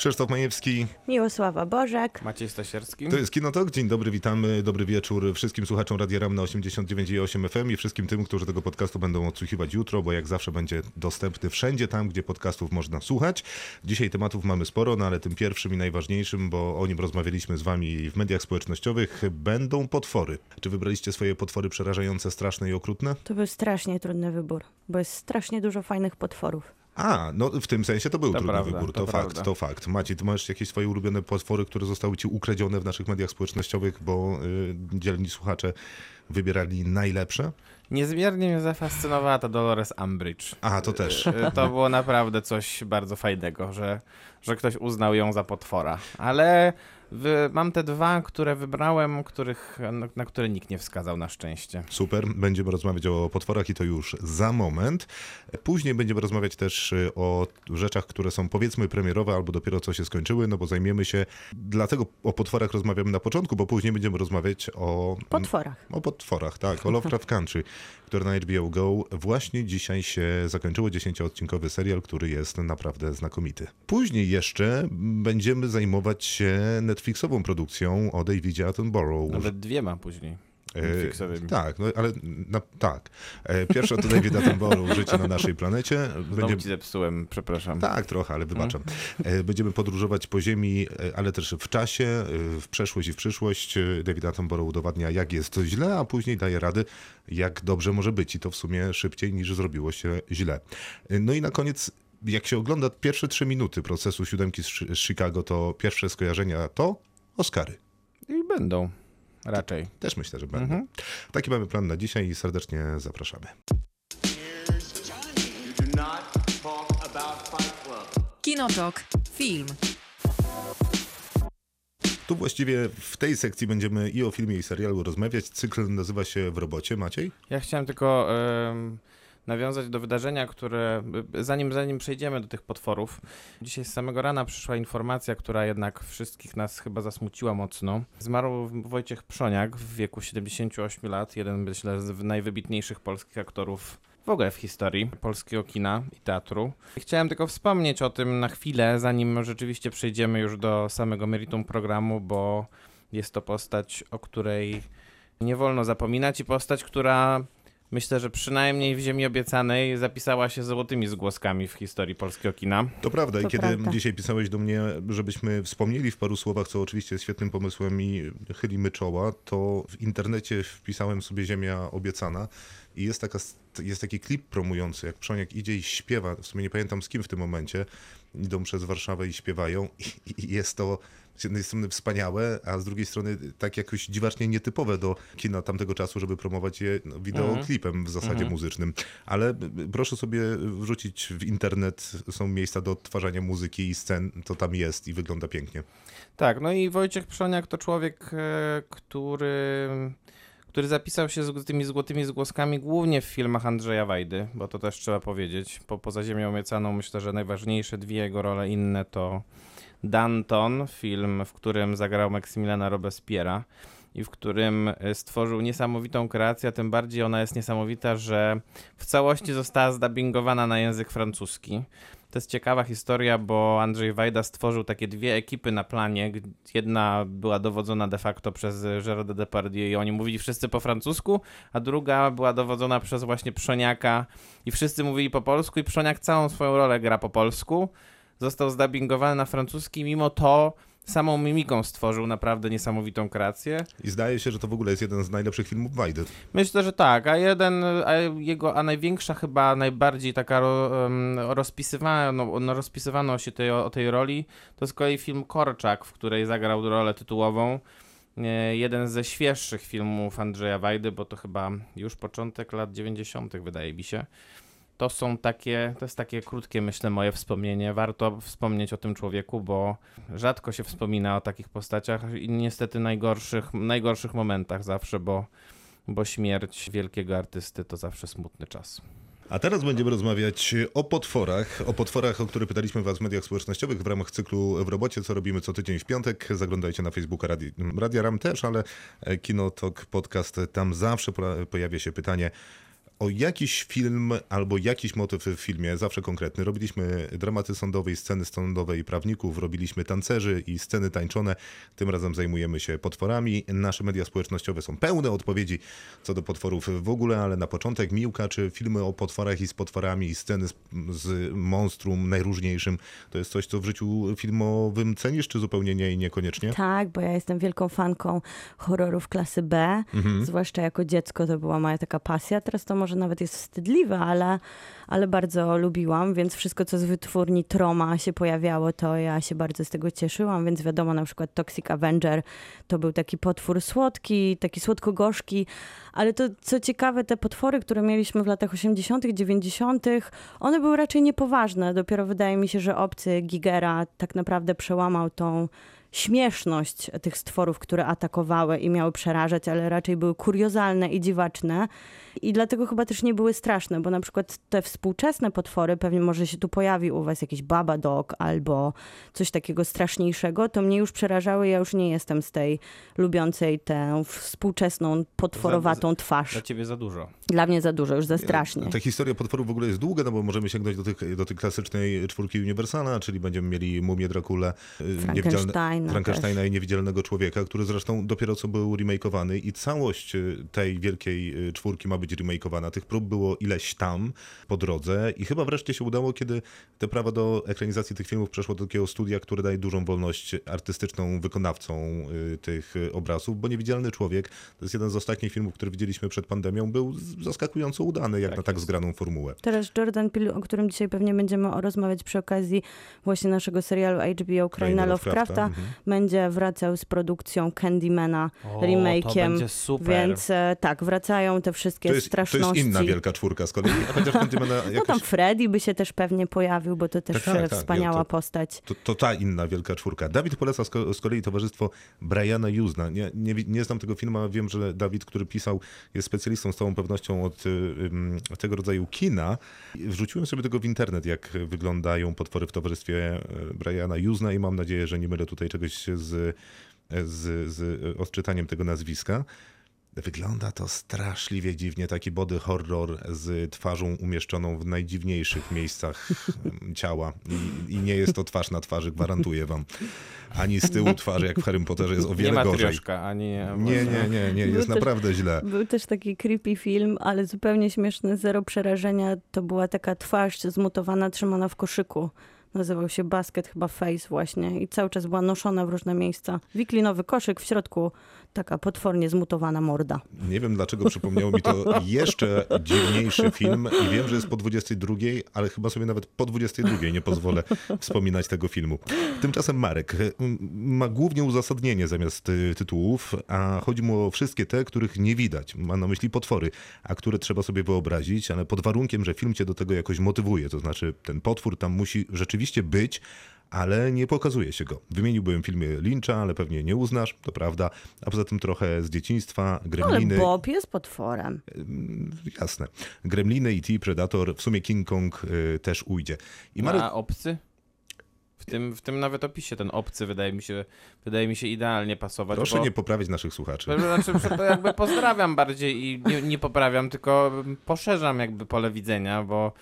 Krzysztof Majewski, Miłosława Bożek. Maciej Stasierski. to jest Kinotok. Dzień dobry, witamy. Dobry wieczór wszystkim słuchaczom Radia Ram na 89,8 FM i wszystkim tym, którzy tego podcastu będą odsłuchiwać jutro, bo jak zawsze będzie dostępny wszędzie tam, gdzie podcastów można słuchać. Dzisiaj tematów mamy sporo, no ale tym pierwszym i najważniejszym, bo o nim rozmawialiśmy z wami w mediach społecznościowych, będą potwory. Czy wybraliście swoje potwory przerażające, straszne i okrutne? To był strasznie trudny wybór, bo jest strasznie dużo fajnych potworów. A, no w tym sensie to był To trudny prawda, wybór, to, to fakt, prawda. to fakt. Maciej, ty masz jakieś swoje ulubione potwory, które zostały ci ukradzione w naszych mediach społecznościowych, bo y, dzielni słuchacze wybierali najlepsze? Niezmiernie mnie zafascynowała ta Dolores Umbridge. A, to też. Y, To było naprawdę coś bardzo fajnego, że, że ktoś uznał ją za potwora. Ale w, mam te dwa, które wybrałem, których, na, na które nikt nie wskazał na szczęście. Super, będziemy rozmawiać o potworach i to już za moment. Później będziemy rozmawiać też y, o rzeczach, które są powiedzmy premierowe albo dopiero co się skończyły, no bo zajmiemy się, dlatego o potworach rozmawiamy na początku, bo później będziemy rozmawiać o... Potworach. O potworach, tak. O Lovecraft Country, które na HBO Go właśnie dzisiaj się zakończyło. 10-odcinkowy serial, który jest naprawdę znakomity. Później jeszcze będziemy zajmować się Netflixową produkcją o Davidzie Attenborough. Nawet dwie ma później. E. Tak, no, ale na, tak. E, Pierwsza to David Attenborough, Życie na naszej planecie. Znowu ci zepsułem, przepraszam. Tak, trochę, ale wybaczam. E, Będziemy podróżować po ziemi, e, ale też w czasie, e, w przeszłość i w przyszłość. E, David Attenborough udowadnia, jak jest źle, a później daje rady, jak dobrze może być. I to w sumie szybciej niż zrobiło się źle. No i na koniec, jak się ogląda pierwsze trzy minuty procesu siódemki z Chi- z Chicago, to pierwsze skojarzenia to Oscary. I będą. Raczej. Też myślę, że będą. Taki mamy plan na dzisiaj i serdecznie zapraszamy. Kinotok. Film. Tu właściwie w tej sekcji będziemy i o filmie, i serialu rozmawiać. Cykl nazywa się W robocie. Maciej? Ja chciałem tylko em, nawiązać do wydarzenia, które zanim, zanim przejdziemy do tych potworów. Dzisiaj z samego rana przyszła informacja, która jednak wszystkich nas chyba zasmuciła mocno. Zmarł Wojciech Przoniak w wieku 78 lat, jeden myślę z najwybitniejszych polskich aktorów w ogóle w historii polskiego kina i teatru. Chciałem tylko wspomnieć o tym na chwilę, zanim rzeczywiście przejdziemy już do samego meritum programu, bo jest to postać, o której nie wolno zapominać i postać, która myślę, że przynajmniej w Ziemi Obiecanej zapisała się złotymi zgłoskami w historii polskiego kina. To prawda. I To kiedy prawda. dzisiaj pisałeś do mnie, żebyśmy wspomnieli w paru słowach, co oczywiście jest świetnym pomysłem i chylimy czoła, to w internecie wpisałem sobie Ziemia Obiecana i jest, taka, jest taki klip promujący, jak Przoniak idzie i śpiewa, w sumie nie pamiętam z kim w tym momencie, idą przez Warszawę i śpiewają i, i jest to z jednej strony wspaniałe, a z drugiej strony tak jakoś dziwacznie nietypowe do kina tamtego czasu, żeby promować je no, wideoklipem w zasadzie muzycznym. Ale b- b- proszę sobie wrzucić w internet, są miejsca do odtwarzania muzyki i scen, to tam jest i wygląda pięknie. Tak, no i Wojciech Przoniak to człowiek, e, który, który zapisał się z tymi złotymi zgłoskami głównie w filmach Andrzeja Wajdy, bo to też trzeba powiedzieć. Po, poza Ziemią Obiecaną myślę, że najważniejsze dwie jego role inne to Danton, film, w którym zagrał Maksymiliana Robespiera i w którym e, stworzył niesamowitą kreację, a tym bardziej ona jest niesamowita, że w całości została zdubbingowana na język francuski. To jest ciekawa historia, bo Andrzej Wajda stworzył takie dwie ekipy na planie. Jedna była dowodzona de facto przez Gerarda Depardieu i oni mówili wszyscy po francusku, a druga była dowodzona przez właśnie Przoniaka i wszyscy mówili po polsku i Przoniak całą swoją rolę gra po polsku. Został zdubbingowany na francuski, mimo to samą mimiką stworzył naprawdę niesamowitą kreację. I zdaje się, że to w ogóle jest jeden z najlepszych filmów Wajdy. Myślę, że tak, a jeden, a jego, a największa chyba, najbardziej taka ro, em, rozpisywano, no, rozpisywano się tej, o tej roli, to z kolei film Korczak, w której zagrał rolę tytułową. Jeden ze świeższych filmów Andrzeja Wajdy, bo to chyba już początek lat 90. wydaje mi się. To są takie, to jest takie krótkie, myślę, moje wspomnienie. Warto wspomnieć o tym człowieku, bo rzadko się wspomina o takich postaciach i niestety najgorszych, najgorszych momentach zawsze, bo bo śmierć wielkiego artysty to zawsze smutny czas. A teraz będziemy rozmawiać o potworach, o potworach, o które pytaliśmy was w mediach społecznościowych w ramach cyklu w robocie, co robimy co tydzień w piątek. Zaglądajcie na Facebooka Radi, Radia Ram też, ale Kinotok Podcast, tam zawsze po- pojawia się pytanie o jakiś film albo jakiś motyw w filmie, zawsze konkretny. Robiliśmy dramaty sądowe i sceny sądowe i prawników, robiliśmy tancerzy i sceny tańczone. Tym razem zajmujemy się potworami. Nasze media społecznościowe są pełne odpowiedzi co do potworów w ogóle, ale na początek Miłka, czy filmy o potworach i z potworami i sceny z, z monstrum najróżniejszym, to jest coś, co w życiu filmowym cenisz, czy zupełnie nie i niekoniecznie? Tak, bo ja jestem wielką fanką horrorów klasy B. Mhm. Zwłaszcza jako dziecko to była moja taka pasja. Teraz to może nawet jest wstydliwe, ale, ale bardzo lubiłam, więc wszystko, co z wytwórni Troma się pojawiało, to ja się bardzo z tego cieszyłam, więc wiadomo, na przykład Toxic Avenger to był taki potwór słodki, taki słodko-gorzki, ale to, co ciekawe, te potwory, które mieliśmy w latach 80., 90., one były raczej niepoważne. Dopiero wydaje mi się, że obcy Gigera tak naprawdę przełamał tą śmieszność tych stworów, które atakowały i miały przerażać, ale raczej były kuriozalne i dziwaczne. I dlatego chyba też nie były straszne, bo na przykład te współczesne potwory, pewnie może się tu pojawi u was jakiś Baba Dog albo coś takiego straszniejszego, to mnie już przerażały, ja już nie jestem z tej lubiącej tę współczesną, potworowatą twarz. Dla ciebie za dużo. Dla mnie za dużo, już za strasznie. Ta historia potworów w ogóle jest długa, no bo możemy sięgnąć do, tych, do tej klasycznej czwórki Universala, czyli będziemy mieli Mumię Drakulę, y, Frankensteina Frankensteina i Niewidzialnego Człowieka, który zresztą dopiero co był remakeowany i całość y, tej wielkiej y, czwórki ma być remakeowana. Tych prób było ileś tam po drodze i chyba wreszcie się udało, kiedy te prawa do ekranizacji tych filmów przeszło do takiego studia, które daje dużą wolność artystyczną wykonawcom y, tych obrazów, bo Niewidzialny Człowiek to jest jeden z ostatnich filmów, który widzieliśmy przed pandemią, był zaskakująco udany, jak Tak na tak jest. zgraną formułę. Teraz Jordan Peele, o którym dzisiaj pewnie będziemy o- rozmawiać przy okazji właśnie naszego serialu HBO Kraina Lovecrafta, mhm. będzie wracał z produkcją Candymana, O, remake'iem, To będzie super. więc e, tak, wracają te wszystkie To jest, to straszności. jest inna wielka czwórka z kolei, a chociaż Candymana No jakoś... tam Freddy by się też pewnie pojawił, bo to też Tak, tak, tak, wspaniała to- postać. To, to ta inna wielka czwórka. Dawid poleca z, ko- z kolei towarzystwo Briana Juzna. Nie, nie, nie znam tego filmu, ale wiem, że Dawid, który pisał, jest specjalistą z całą pewnością od y, ym, tego rodzaju kina. Wrzuciłem sobie tego w internet, jak wyglądają potwory w towarzystwie y, Briana Juzna i mam nadzieję, że nie mylę tutaj czegoś z, z, z odczytaniem tego nazwiska. Wygląda to straszliwie dziwnie, taki body horror z twarzą umieszczoną w najdziwniejszych miejscach ciała. I, I nie jest to twarz na twarzy, gwarantuję wam. Ani z tyłu twarzy, jak w Harry Potterze, jest o nie wiele ma gorzej. trioszka, ani... Nie, nie, nie, nie, Był jest też- naprawdę źle. Był też taki creepy film, ale zupełnie śmieszny, zero przerażenia. To była taka twarz zmutowana, trzymana w koszyku. Nazywał się Basket, chyba Face właśnie. I cały czas była noszona w różne miejsca. Wiklinowy koszyk, w środku taka potwornie zmutowana morda. Nie wiem, dlaczego przypomniało mi to jeszcze dziwniejszy film i wiem, że jest po 22, ale chyba sobie nawet po 22 nie pozwolę wspominać tego filmu. Tymczasem Marek ma głównie uzasadnienie zamiast y, tytułów, a chodzi mu o wszystkie te, których nie widać. Ma na myśli potwory, a które trzeba sobie wyobrazić, ale pod warunkiem, że film cię do tego jakoś motywuje. To znaczy ten potwór tam musi rzeczywiście być, ale nie pokazuje się go. Wymieniłbym filmy Lyncha, ale pewnie nie uznasz, to prawda. A poza tym trochę z dzieciństwa, Ale Gremliny. Bob jest potworem. Mm, Jasne. Gremliny i T, Predator, w sumie King Kong y, też ujdzie. I Marek, A obcy? W tym, w tym nawet opisie ten obcy wydaje mi się, wydaje mi się idealnie pasować. proszę bo... nie poprawiać naszych słuchaczy. Znaczy, to jakby pozdrawiam bardziej i nie, nie poprawiam, tylko poszerzam jakby pole widzenia, bo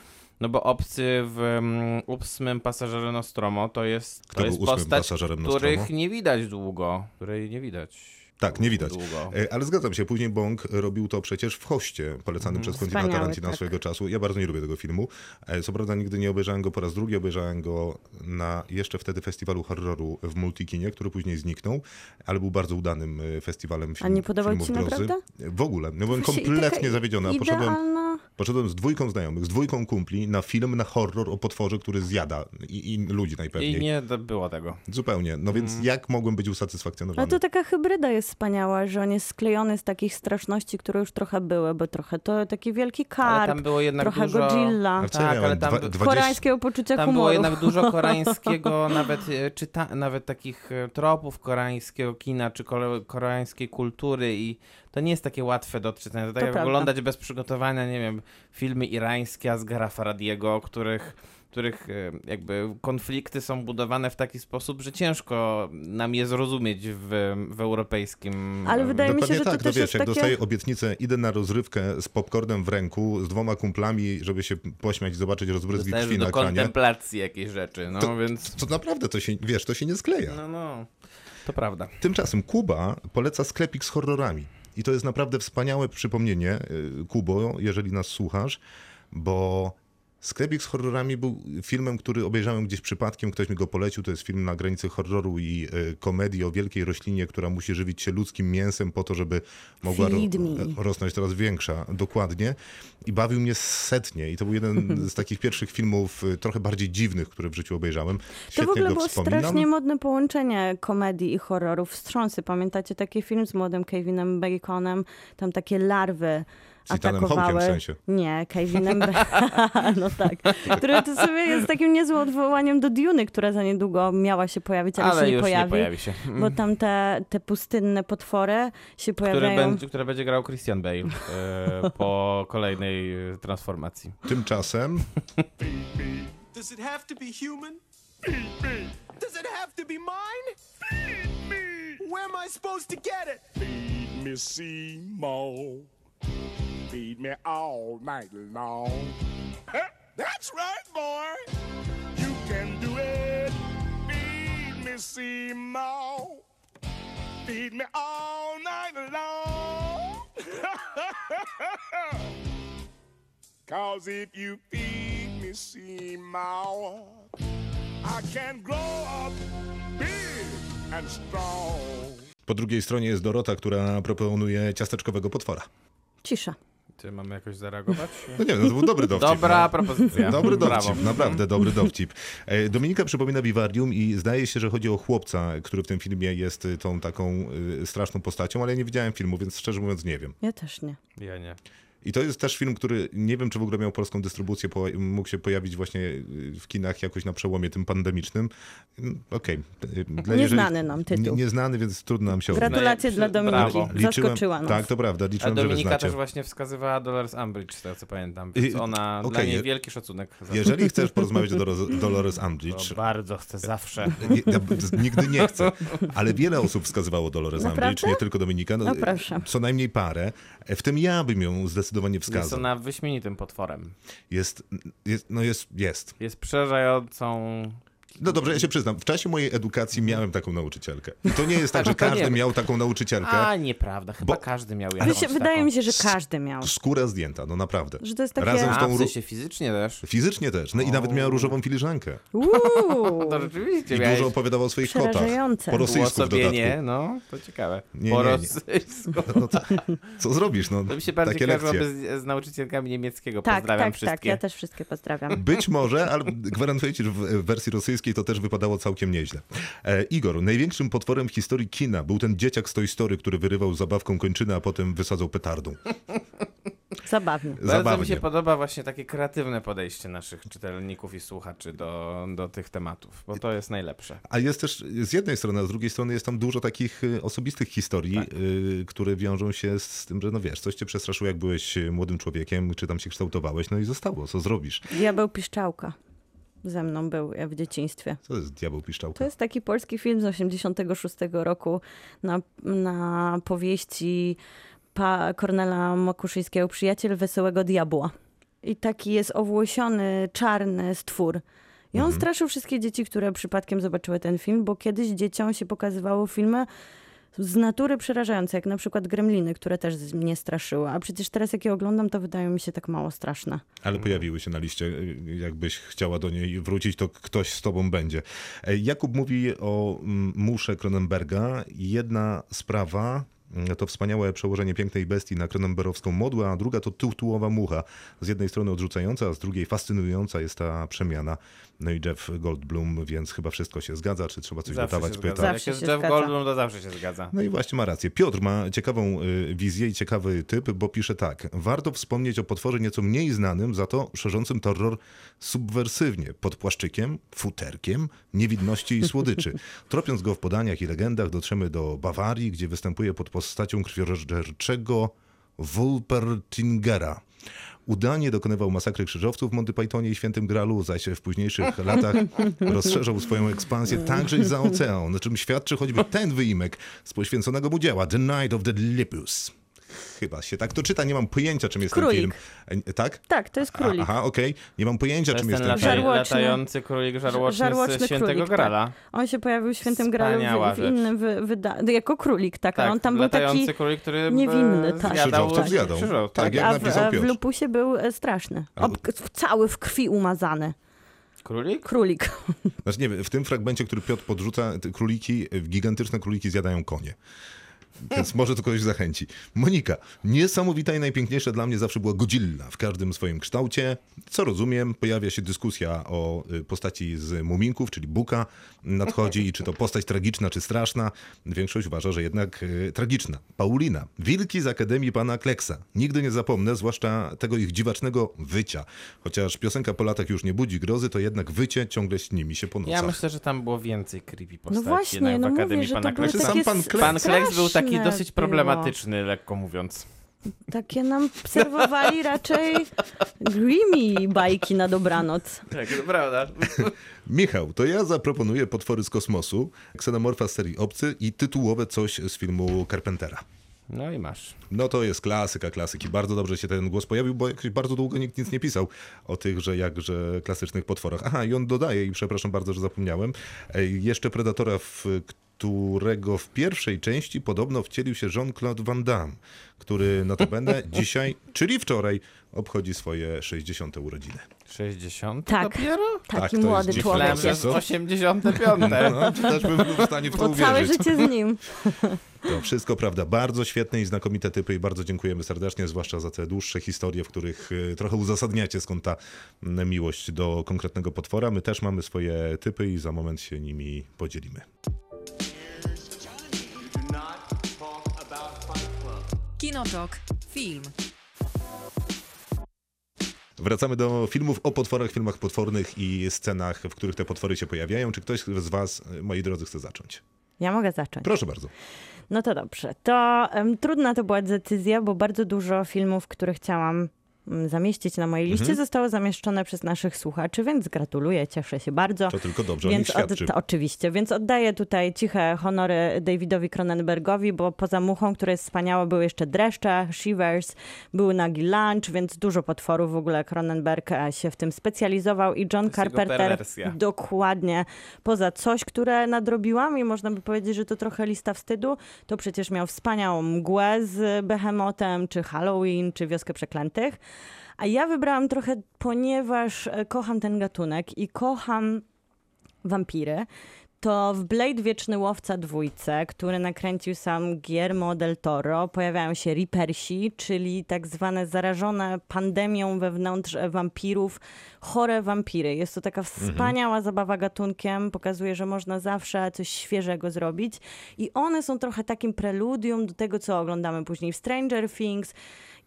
no bo obcy w um, ósmym pasażerze Nostromo to jest, Kto to jest był ósmym postać, których nie widać długo, której nie widać. Tak, nie widać. Długo. E, Ale zgadzam się, później Bong robił to przecież w Hoście, polecanym przez Quentina Tarantina tak. swojego czasu. Ja bardzo nie lubię tego filmu. E, Co prawda nigdy nie obejrzałem go po raz drugi, obejrzałem go na jeszcze wtedy festiwalu horroru w Multikinie, który później zniknął, ale był bardzo udanym e, festiwalem film, A nie podobał filmów ci się grozy. naprawdę? W ogóle. No byłem kompletnie zawiedziony. a Poszedłem, Idealna... Poszedłem z dwójką znajomych, z dwójką kumpli na film, na horror o potworze, który zjada i, i ludzi najpewniej. I nie było tego. Zupełnie. No więc jak mogłem być usatysfakcjonowany? Ale to taka hybryda jest wspaniała, że on jest sklejony z takich straszności, które już trochę były, bo trochę to taki wielki Ale karp, tam było jednak trochę dużo... Godzilla, ja Tak, ale tam Dwa- by- 20 koreańskiego poczucia Tam humoru. było jednak dużo koreańskiego, nawet, e, czyta, nawet takich e, tropów koreańskiego kina, czy kore, koreańskiej kultury i to nie jest takie łatwe do odczytania. To tak To jak prawda. oglądać bez przygotowania, nie wiem, filmy irańskie Asghara Faradiego, których których e, jakby konflikty są budowane w taki sposób, że ciężko nam je zrozumieć w, w europejskim... Ale wydaje mi się, Dokładnie że to tak, no też wiesz, jest jak takie... dostaję obietnicę, idę na rozrywkę z popcornem w ręku, z dwoma kumplami, żeby się pośmiać i zobaczyć rozbryzgi Dostajesz krwi do na ekranie, kontemplacji jakiejś rzeczy, no To- więc... to naprawdę to się, wiesz, to się nie skleja. No, no, to prawda. Tymczasem Kuba poleca sklepik z horrorami. I to jest naprawdę wspaniałe przypomnienie, y, Kubo, jeżeli nas słuchasz, bo Sklepik z horrorami był filmem, który obejrzałem gdzieś przypadkiem, ktoś mi go polecił. To jest film na granicy horroru i y, komedii o wielkiej roślinie, która musi żywić się ludzkim mięsem po to, żeby mogła ro- rosnąć coraz większa. Dokładnie. I bawił mnie setnie. I to był jeden z takich pierwszych filmów y, trochę bardziej dziwnych, które w życiu obejrzałem. To w Świetnie ogóle było wspominam. strasznie modne połączenie komedii i horrorów. Wstrząsy, pamiętacie taki film z młodym Kevinem Baconem? Tam takie larwy Z Ethanem atakowały. W sensie. Nie, Kevinem No tak. Który to sobie jest takim niezłym odwołaniem do Duny, która za niedługo miała się pojawić, ale, Ale się nie już pojawi. nie pojawi się. Bo tam te, te pustynne potwory się Które pojawiają. będzie, które będzie grał Christian Bale e, po kolejnej transformacji. Tymczasem Does it have to be human? Does it have to be mine? Where am I supposed to get it? Feed me Seymour. Feed me all night long. That's right, boy. You can do it. Feed me Seymour. Feed me all night long. Cause if you feed me Seymour, I can grow up big and strong. po drugiej stronie jest Dorota, która proponuje ciasteczkowego potwora. Cisza. Czy mamy jakoś zareagować? No nie, no to był dobry dowcip. Dobra no. propozycja. Dobry Brawo. dowcip, naprawdę dobry dowcip. E, Dominika przypomina Vivarium i zdaje się, że chodzi o chłopca, który w tym filmie jest y, tą taką y, straszną postacią, ale ja nie widziałem filmu, więc szczerze mówiąc nie wiem. Ja też nie. Ja nie. I to jest też film, który nie wiem, czy w ogóle miał polską dystrybucję, po, mógł się pojawić właśnie y, w kinach jakoś na przełomie tym pandemicznym. Mm, Okej. Y, dla- Nieznany nam tytuł. Nie, nieznany, więc trudno nam się odnieść. Gratulacje No, dla Dominiki. brawo. Zaskoczyła nas. Tak, to prawda, A liczyłem, że Dominika też właśnie wskazywała Dolores Umbridge, z tego co pamiętam, więc ona, dla okej, niej wielki szacunek. Za Jeżeli chcesz porozmawiać o Dolores- Dolores to. Umbridge, bardzo chcę, zawsze. Nie, nigdy nie chcę, ale wiele osób wskazywało Dolores Naprawdę? Umbridge, nie tylko Dominika. No proszę. Co najmniej parę. W tym ja bym ją zdecydowanie Jest wskazał. ona wyśmienitym potworem. Jest, jest, no jest, jest. Jest przerażającą... No dobrze, ja się przyznam, w czasie mojej edukacji miałem taką nauczycielkę. I to nie jest tak, że to nie każdy miał taką nauczycielkę. A, nieprawda, chyba Bo- każdy miał Mi jakąś się, wydaje taką. mi się, że każdy miał. Skóra zdjęta, no naprawdę. Że to jest takie... Razem z A, tą w ró- sensie fizycznie też? Fizycznie też. No i nawet miała różową filiżankę. Uuu, To rzeczywiście I dużo opowiadała o swoich kotach. Przerażające. Po rosyjsku w dodatku. no, to ciekawe. Nie, po nie, nie. rosyjsku. No to, co zrobisz? No, To mi się bardziej takie kojarzyłoby lekcje. z, z nauczycielkami niemieckiego. tak, Pozdrawiam tak, wszystkie. tak. Ja też wszystkie pozdrawiam. Być może, ale gwarantuję ci, że w w wersji rosyjskiej to też wypadało całkiem nieźle. E, Igor, największym potworem w historii kina był ten dzieciak z Toy Story, który wyrywał zabawką kończynę, a potem wysadzał petardą. Zabawnie. Bardzo Zabawnie. mi się podoba właśnie takie kreatywne podejście naszych czytelników i słuchaczy do, do tych tematów, bo to jest najlepsze. A jest też z jednej strony, a z drugiej strony jest tam dużo takich y, osobistych historii, Tak. y, które wiążą się z tym, że no wiesz, coś cię przestraszyło, jak byłeś młodym człowiekiem, czy tam się kształtowałeś, no i zostało. Co zrobisz? Diabeł Piszczałka. Ze mną był w dzieciństwie. Co to jest diabeł piszczałka? To jest taki polski film z 86 roku na, na powieści pa Kornela Makuszyńskiego Przyjaciel Wesołego Diabła. I taki jest owłosiony, czarny stwór. I on straszył wszystkie dzieci, które przypadkiem zobaczyły ten film, bo kiedyś dzieciom się pokazywało filmy z natury przerażające, jak na przykład Gremliny, które też mnie straszyły. A przecież teraz jak je oglądam, to wydają mi się tak mało straszne. Ale pojawiły się na liście. Jakbyś chciała do niej wrócić, to ktoś z tobą będzie. E, Jakub mówi o mm, musze Cronenberga. Jedna sprawa to wspaniałe przełożenie pięknej bestii na kronenberowską modłę, a druga to tutułowa mucha. Z jednej strony odrzucająca, a z drugiej fascynująca jest ta przemiana. No i Jeff Goldblum, więc chyba wszystko się zgadza, czy trzeba coś Zawsze dodawać, pyta. zgadza. Jak Zawsze jest się Jeff zgadza. Goldblum, to zawsze się zgadza. No i właśnie ma rację. Piotr ma ciekawą y, wizję i ciekawy typ, bo pisze tak. Warto wspomnieć o potworze nieco mniej znanym, za to szerzącym terror subwersywnie, pod płaszczykiem, futerkiem, niewidności i słodyczy. Tropiąc go w podaniach i legendach, dotrzemy do Bawarii, gdzie występuje pod postacią krwiożerczego Wolpertingera. udanie dokonywał masakry krzyżowców w Monty Pythonie i Świętym Gralu, zaś w późniejszych latach rozszerzał swoją ekspansję także i za ocean, o czym świadczy choćby ten wyimek z poświęconego mu dzieła The Night of the Lepus. Chyba się tak to czyta, nie mam pojęcia czym jest Królik. ten film. E, Tak? Tak, to jest A, królik. Aha, okej. Nie mam pojęcia To czym jest ten ten film. Żarłoczny. latający królik żarłoczny, Żarłoczny z Świętego królik, tak. Grala. On się pojawił w Świętym Gralu w, w innym wy, wyda- jako królik, tak, a Tak, on tam był latający taki królik, który niewinny, e, tak. zjadał Krzyżowców zjadał. krzyżowców. Tak, jak a w, napisał w Piotr. Lupusie był e, straszny. Ob, cały w krwi umazany. Królik? Królik. Znaczy nie wiem, w tym fragmencie, który Piotr podrzuca, króliki, gigantyczne króliki zjadają konie. Więc może to kogoś zachęci. Monika, niesamowita i najpiękniejsza dla mnie zawsze była Godzilla w każdym swoim kształcie. Co rozumiem, pojawia się dyskusja o y, postaci z Muminków, czyli Buka nadchodzi i czy to postać tragiczna, czy straszna. Większość uważa, że jednak y, tragiczna. Paulina, wilki z Akademii Pana Kleksa. Nigdy nie zapomnę, zwłaszcza tego ich dziwacznego wycia. Chociaż piosenka po latach już nie budzi grozy, to jednak wycie ciągle śni mi się po nocach. Ja myślę, że tam było więcej creepy postaci No właśnie, no w Akademii mówię, Pana Kleksa. Sam pan Kleks. Pan Kleks był taki straszne dosyć było. problematyczny, lekko mówiąc. Takie nam serwowali raczej Grimmy bajki na dobranoc. Tak, to prawda. Michał, to ja zaproponuję potwory z kosmosu, ksenomorfa z serii Obcy i tytułowe coś z filmu Carpentera. No i masz. No to jest klasyka klasyki. Bardzo dobrze się ten głos pojawił, bo jakoś bardzo długo nikt nic nie pisał o tychże jakże klasycznych potworach. Aha, i on dodaje, i przepraszam bardzo, że zapomniałem, e, jeszcze Predatora, w którego w pierwszej części podobno wcielił się Jean-Claude Van Damme, który notabene dzisiaj, czyli wczoraj, obchodzi swoje 60. urodziny. 60 Tak. dopiero? Tak, Taki to jest młody człowiek Myślałem, że jest. z 85. No, też bym był w stanie w to całe uwierzyć. życie z nim. To wszystko prawda. Bardzo świetne i znakomite typy i bardzo dziękujemy serdecznie, zwłaszcza za te dłuższe historie, w których y, trochę uzasadniacie skąd ta miłość do konkretnego potwora. My też mamy swoje typy i za moment się nimi podzielimy. Kinotok. Film. Wracamy do filmów o potworach, filmach potwornych i scenach, w których te potwory się pojawiają. Czy ktoś z was, moi drodzy, chce zacząć? Ja mogę zacząć. Proszę bardzo. No to dobrze. To em, trudna to była decyzja, bo bardzo dużo filmów, które chciałam zamieścić na mojej liście, Mhm. zostało zamieszczone przez naszych słuchaczy, więc gratuluję, cieszę się bardzo. To tylko dobrze o nich Więc świadczy. to, oczywiście, więc oddaję tutaj ciche honory Davidowi Cronenbergowi, bo poza Muchą, która jest wspaniała, były jeszcze Dreszcze, Shivers, był Nagi Lunch, więc dużo potworów w ogóle Cronenberg e, się w tym specjalizował i John Carpenter dokładnie poza coś, które nadrobiłam i można by powiedzieć, że to trochę lista wstydu, to przecież miał wspaniałą mgłę z Behemotem, czy Halloween, czy Wioskę Przeklętych. A ja wybrałam trochę, ponieważ e, kocham ten gatunek i kocham wampiry, to w Blade Wieczny Łowca dwójce, który nakręcił sam Guillermo del Toro, pojawiają się Reapersi, czyli tak zwane zarażone pandemią wewnątrz e, wampirów, chore wampiry. Jest to taka wspaniała zabawa gatunkiem, pokazuje, że można zawsze coś świeżego zrobić. I one są trochę takim preludium do tego, co oglądamy później w Stranger Things,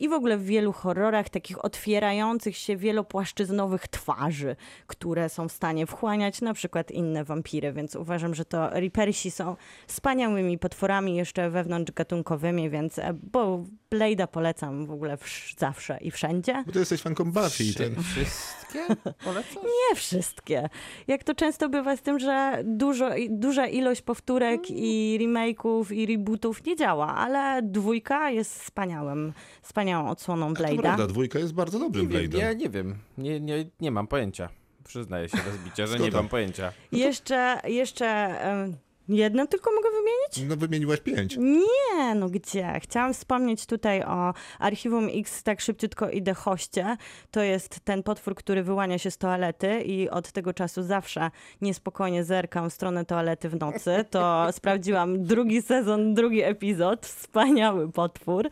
i w ogóle w wielu horrorach takich otwierających się wielopłaszczyznowych twarzy, które są w stanie wchłaniać na przykład inne wampiry, więc uważam, że to Reapersi są wspaniałymi potworami jeszcze wewnątrz gatunkowymi, więc e, bo Blade'a polecam w ogóle wsz- zawsze i wszędzie. Bo ty jesteś fanką Buffy i ten... Wszystkie? Polecasz? Nie wszystkie. Jak to często bywa z tym, że dużo, duża ilość powtórek i remake'ów i rebootów nie działa, ale dwójka jest wspaniałym, wspaniałą odsłoną To Blade'a. prawda, dwójka jest bardzo dobrym Nie Blade'em. ja nie wiem. Nie, nie, nie mam pojęcia. Przyznaję się bez bicia, że nie mam pojęcia. Jeszcze, jeszcze jedno tylko mogę wymienić? No wymieniłaś pięć. Nie, no gdzie? Chciałam wspomnieć tutaj o Archiwum X, tak szybciutko idę hoście. To jest ten potwór, który wyłania się z toalety i od tego czasu zawsze niespokojnie zerkam w stronę toalety w nocy. To sprawdziłam drugi sezon, drugi epizod. Wspaniały potwór.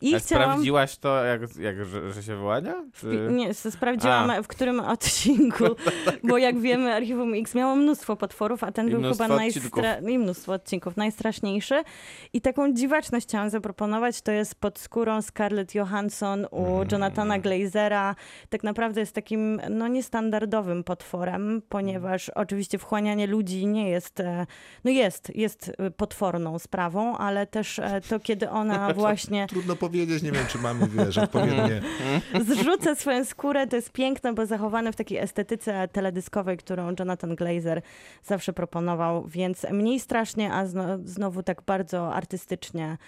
I A chciałam... sprawdziłaś to, jak, jak że, że się wyłania? Czy... Nie, sprawdziłam A. w którym odcinku, bo jak wiemy, Archiwum X miało mnóstwo potworów, a ten I był chyba najstra- i mnóstwo odcinków. Najstraszniejszy. I taką dziwaczność chciałam zaproponować, to jest pod skórą Scarlett Johansson u Mm. Jonathana Glazera. Tak naprawdę jest takim, no niestandardowym potworem, ponieważ oczywiście wchłanianie ludzi nie jest, e, no jest, jest e, potworną sprawą, ale też e, to, kiedy ona właśnie Trudno powiedzieć, nie wiem, czy mamy, wiesz, odpowiednie... zrzuca swoją skórę, to jest piękne, bo zachowane w takiej estetyce teledyskowej, którą Jonathan Glazer zawsze proponował, więc mniej strasznie, a zno, znowu tak bardzo artystycznie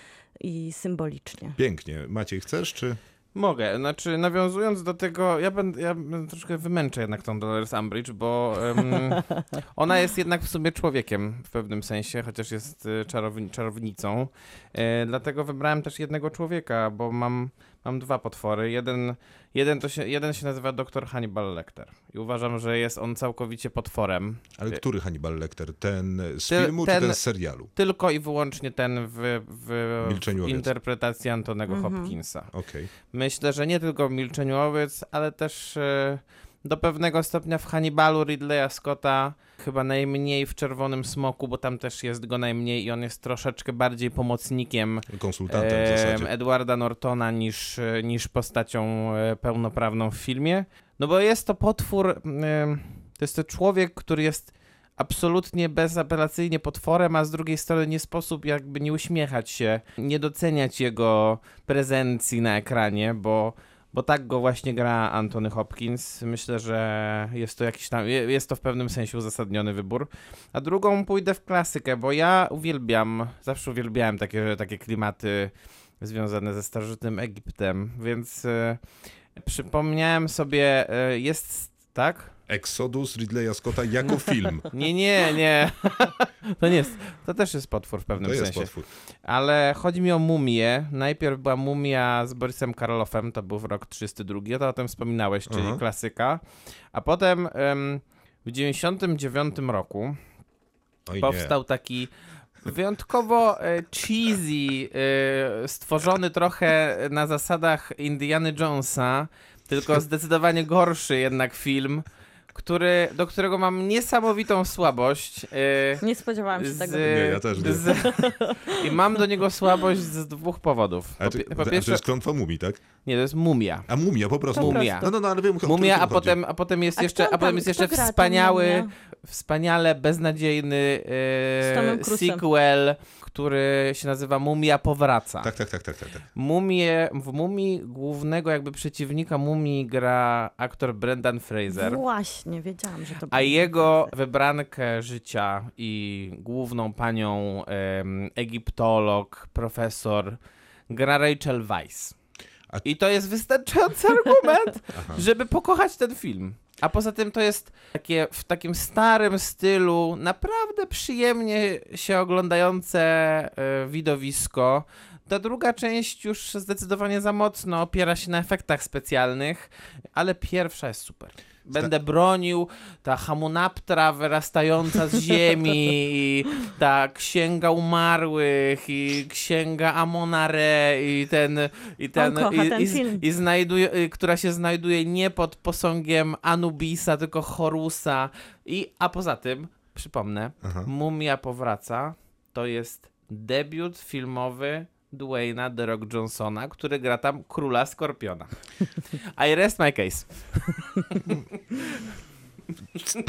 i symbolicznie. Pięknie. Maciej, chcesz, czy... Mogę, znaczy nawiązując do tego, ja będę, ja będę troszkę wymęczę jednak tą Dolores Umbridge, bo em, ona jest jednak w sobie człowiekiem w pewnym sensie, chociaż jest e, czarowni, czarownicą. E, dlatego wybrałem też jednego człowieka, bo mam, mam dwa potwory. Jeden, jeden, to się, jeden się nazywa dr Hannibal Lecter i uważam, że jest on całkowicie potworem. Ale który Hannibal Lecter? Ten z Ty- filmu, ten- czy ten z serialu? Tylko i wyłącznie ten w, w, w interpretacji Antonego Mhm. Hopkinsa. Okej. Myślę, że nie tylko w Milczeniu Owiec, ale też e, do pewnego stopnia w Hannibalu Ridleya Scotta, chyba najmniej w Czerwonym Smoku, bo tam też jest go najmniej i on jest troszeczkę bardziej pomocnikiem Konsultantem zasadzie. Edwarda Nortona niż, e, niż postacią e, pełnoprawną w filmie. No bo jest to potwór, em, to jest to człowiek, który jest absolutnie bezapelacyjnie potworem, a z drugiej strony nie sposób jakby nie uśmiechać się, nie doceniać jego prezencji na ekranie, bo, bo tak go właśnie gra Anthony Hopkins. Myślę, że jest to jakiś tam, je- jest to w pewnym sensie uzasadniony wybór. A drugą pójdę w klasykę, bo ja uwielbiam, zawsze uwielbiałem takie, takie klimaty związane ze starożytnym Egiptem, więc e, przypomniałem sobie, e, jest, tak? Exodus Ridleya Scotta jako film. Nie, nie, nie. To nie jest. To też jest potwór w pewnym To jest sensie. potwór. Ale chodzi mi o mumię. Najpierw była mumia z Borysem Karloffem, to był w rok 32, to o tym wspominałeś, czyli Aha. klasyka. A potem em, w 99 roku Oj, powstał taki wyjątkowo e, cheesy, e, stworzony trochę na zasadach Indiana Jonesa, tylko zdecydowanie gorszy jednak film, który, do którego mam niesamowitą słabość. e, Nie spodziewałam się z- tego. Nie, ja też nie. z- I mam do niego słabość z dwóch powodów. A Po, to, pi- po a to pierwsze, jest klątwa mumii, tak? nie, to jest mumia. A mumia, po prostu. Mumia. No, no, no, ale wiem, Mumia, a chodzi. potem, a potem jest A jeszcze, kto a potem tam- jest jeszcze wspaniały, wspaniale beznadziejny Cruise'em. sequel, który się nazywa Mumia Powraca. Tak, tak, tak, tak, tak. tak. Mumię, w Mumii głównego jakby przeciwnika Mumii gra aktor Brendan Fraser. Właśnie, wiedziałam, że to A jego Fraser. wybrankę życia i główną panią em, egiptolog, profesor gra Rachel Weisz. A- I to jest wystarczający argument, żeby pokochać ten film. A poza tym to jest takie w takim starym stylu, naprawdę przyjemnie się oglądające e, widowisko. Ta druga część już zdecydowanie za mocno opiera się na efektach specjalnych, ale pierwsza jest super. Będę bronił, ta hamunaptra wyrastająca z ziemi, i ta księga umarłych, i księga Amonare, i ten. I ten, On kocha i, ten i, film. i znajduje, y, która się znajduje nie pod posągiem Anubisa, tylko Horusa. I, a poza tym, przypomnę, Aha. Mumia powraca to jest debiut filmowy Dwayna The Rock Johnsona, który gra tam króla Skorpiona. I rest my case.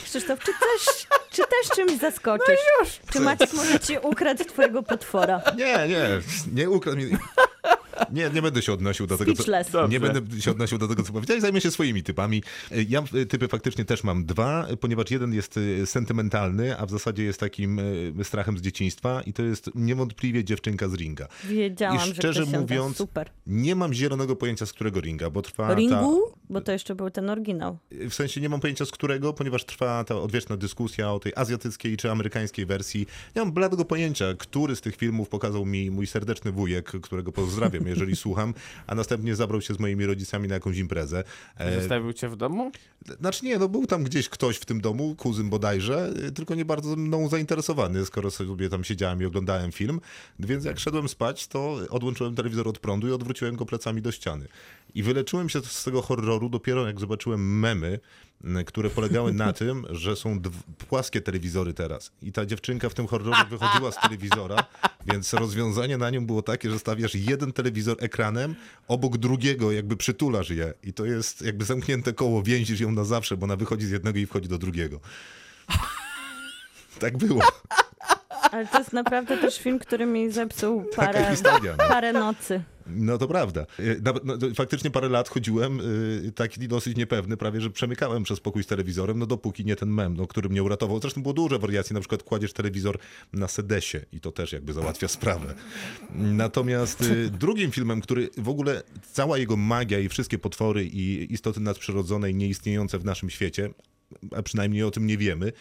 Krzysztof, czy też, czy też czymś zaskoczysz? No Czy Maciek może ci ukradł twojego potwora? Nie, nie, nie ukradł mi... Nie, nie będę się odnosił do tego, co... Dobrze. Nie będę się odnosił do tego, co powiedziałeś, zajmę się swoimi typami. Ja y, typy faktycznie też mam dwa, ponieważ jeden jest y, sentymentalny, a w zasadzie jest takim y, strachem z dzieciństwa i to jest niewątpliwie dziewczynka z ringa. Wiedziałam, I że szczerze da. mówiąc, Super. Nie mam zielonego pojęcia, z którego ringa, bo trwa ta... Ringu? Bo to jeszcze był ten oryginał. W sensie nie mam pojęcia z którego, ponieważ trwa ta odwieczna dyskusja o tej azjatyckiej czy amerykańskiej wersji. Nie mam bladego pojęcia, który z tych filmów pokazał mi mój serdeczny wujek, którego pozdrawiam, jeżeli słucham, a następnie zabrał się z moimi rodzicami na jakąś imprezę. E, Zostawił cię w domu? Znaczy nie, no był tam gdzieś ktoś w tym domu, kuzyn bodajże, y, tylko nie bardzo mną zainteresowany, skoro sobie tam siedziałem i oglądałem film. Więc jak szedłem spać, to odłączyłem telewizor od prądu i odwróciłem go plecami do ściany. I wyleczyłem się z tego horroru dopiero jak zobaczyłem memy, które polegały na tym, że są płaskie telewizory teraz. I ta dziewczynka w tym horrorze wychodziła z telewizora, więc rozwiązanie na nią było takie, że stawiasz jeden telewizor ekranem obok drugiego, jakby przytulasz je. I to jest jakby zamknięte koło, więzisz ją na zawsze, bo ona wychodzi z jednego i wchodzi do drugiego. Tak było. Ale to jest naprawdę też film, który mi zepsuł Taka parę, historia. No. parę nocy. No to prawda. Nawet- No, faktycznie parę lat chodziłem y, taki dosyć niepewny, prawie że przemykałem przez pokój z telewizorem, no dopóki nie ten mem, no, który mnie uratował. Zresztą było dużo wariacji, na przykład kładziesz telewizor na sedesie i to też jakby załatwia sprawę. Natomiast y, drugim filmem, który w ogóle cała jego magia i wszystkie potwory i istoty nadprzyrodzone i nieistniejące w naszym świecie, a przynajmniej o tym nie wiemy,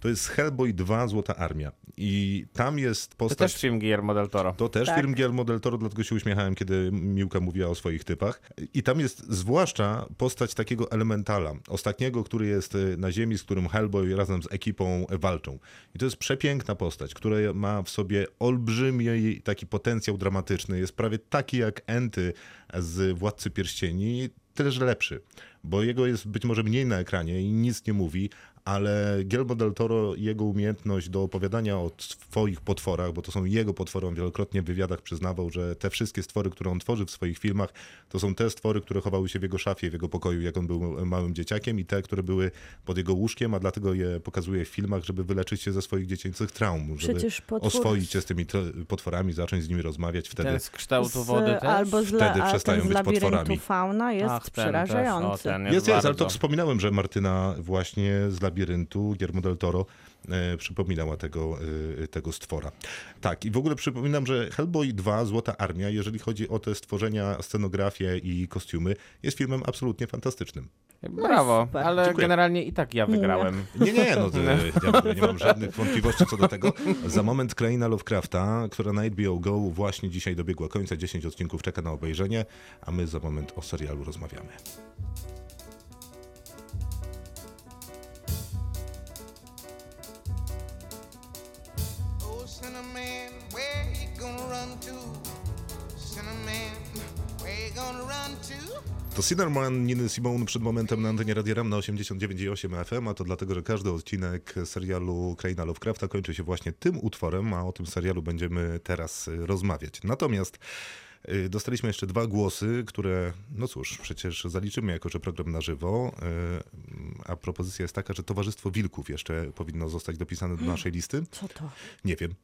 to jest Hellboy 2 Złota Armia. I tam jest To postać... też film Guillermo del Toro. To też Tak. film Guillermo del Toro, dlatego się uśmiechałem, kiedy Miłka mówiła o swoich typach. I tam jest zwłaszcza postać takiego elementala, ostatniego, który jest y, na ziemi, z którym Hellboy razem z ekipą walczą. I to jest przepiękna postać, która ma w sobie olbrzymi taki potencjał dramatyczny. Jest prawie taki jak Enty z Władcy Pierścieni, tyle że lepszy, bo jego jest być może mniej na ekranie i nic nie mówi, ale Guillermo del Toro, jego umiejętność do opowiadania o swoich potworach, bo to są jego potwory, on wielokrotnie w wywiadach przyznawał, że te wszystkie stwory, które on tworzy w swoich filmach, to są te stwory, które chowały się w jego szafie, w jego pokoju, jak on był małym dzieciakiem i te, które były pod jego łóżkiem, a dlatego je pokazuje w filmach, żeby wyleczyć się ze swoich dziecięcych traum, żeby Przecież potwór- oswoić się z tymi potworami, zacząć z nimi rozmawiać wtedy. Ten z kształtu Z, wody też? albo z, Wtedy przestają z być potworami. fauna jest Ach, ten też, przerażający. o, ten Jest, jest, ale to wspominałem, że Martyna właśnie z Labiryntu, Guillermo del Toro, e, przypominała tego, e, tego stwora. Tak, i w ogóle przypominam, że Hellboy 2, Złota Armia, jeżeli chodzi o te stworzenia, scenografię i kostiumy, jest filmem absolutnie fantastycznym. Brawo, super. ale Dziękuję. generalnie i tak ja wygrałem. Nie, nie, no, to, ja nie mam żadnych wątpliwości co do tego. Za moment Kraina Lovecrafta, która na HBO Go właśnie dzisiaj dobiegła końca, 10 odcinków czeka na obejrzenie, a my za moment o serialu rozmawiamy. To? Cinnamon Niny Simone przed momentem na antenie Radia Ram na 89,8 FM, a to dlatego, że każdy odcinek serialu Kraina Lovecrafta kończy się właśnie tym utworem, a o tym serialu będziemy teraz rozmawiać. Natomiast dostaliśmy jeszcze dwa głosy, które, no cóż, przecież zaliczymy jako, że program na żywo, y, a propozycja jest taka, że Towarzystwo Wilków jeszcze powinno zostać dopisane do naszej listy. Co to? Nie wiem,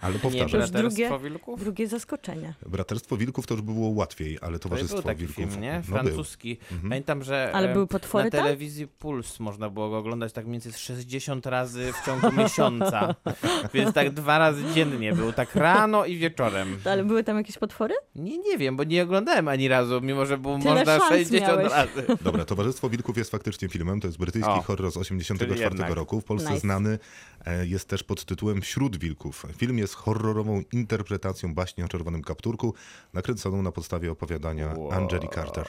ale Nie powtarzam. Braterstwo drugie- Wilków? Drugie zaskoczenie. Braterstwo Wilków to już by było łatwiej, ale To Towarzystwo był taki Wilków... film, nie? no był. Francuski. Pamiętam, że Ale były potwory na tam? telewizji Puls można było go oglądać tak mniej więcej z 60 razy w ciągu miesiąca. Więc tak dwa razy dziennie był, tak rano i wieczorem. Ale były tam jakieś potwory? Nie, nie wiem, bo nie oglądałem ani razu, mimo że było Tyle można szans 60 miałeś. razy. Dobra, Towarzystwo Wilków jest faktycznie filmem, to jest brytyjski O, horror z 84 czyli jednak. roku. W Polsce Nice. znany e, jest też pod tytułem Wśród Wilków. Film jest horrorową interpretacją baśni o czerwonym kapturku, nakręconą na podstawie opowiadania Angeli Carter.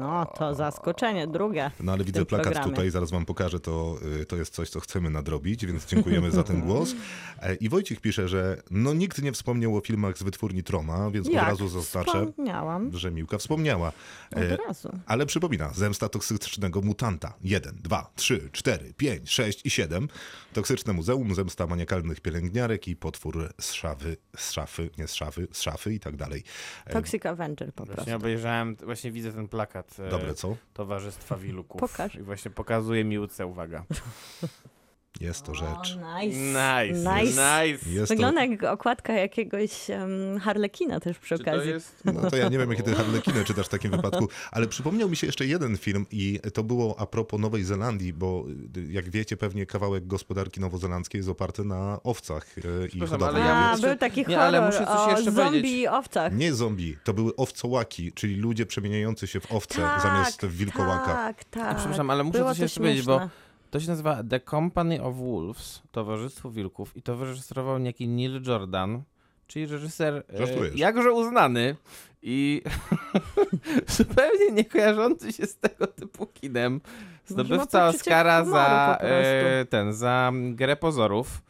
No, to zaskoczenie. Drugie. No ale widzę plakat programie. tutaj, zaraz wam pokażę, to, y, to jest coś, co chcemy nadrobić, więc dziękujemy za ten głos. E, I Wojciech pisze, że no nikt nie wspomniał o filmach z wytwórni Troma, więc Jak? od razu zaznaczę, Wspomniałam. że Miłka wspomniała. E, Od razu. Ale przypomina, zemsta toksycznego mutanta. 1, 2, 3, 4, 5, 6 i 7. Toksyczne muzeum, zemsta maniakalnych pielęgniarek i potwór z szafy, z szafy, nie z szafy, z szafy i tak dalej. E, Toxic Avenger po prostu. Właśnie obejrzałem, właśnie widzę ten plakat e, Dobre, co? Towarzystwa Wilków. Pokaż. I właśnie pokazuje miłce, uwaga. Jest to rzecz. O, nice. Nice, Nice. nice. Jest to, Wygląda jak okładka jakiegoś um, Harlekina też przy Czy to okazji. jest... no to ja nie wiem, jakie ty harlekiny czytasz w takim wypadku, ale przypomniał mi się jeszcze jeden film i to było a propos Nowej Zelandii, bo y, jak wiecie, pewnie kawałek gospodarki nowozelandzkiej jest oparty na owcach y, i hodowli ale ja A, jeszcze- był taki nie, horror ale muszę coś o jeszcze zombie powiedzieć. i owcach. Nie zombie, to były owcołaki, czyli ludzie przemieniający się w owce zamiast w wilkołaka. Tak, tak. Przepraszam, ale muszę Było coś to jeszcze powiedzieć, bo śmieszne. To się nazywa The Company of Wolves, Towarzystwo Wilków i to wyreżyserował niejaki Neil Jordan, czyli reżyser e, Żartujesz. jakże uznany I zupełnie nie kojarzący się z tego typu kinem. Zdobywca Oscara za e, ten, za grę pozorów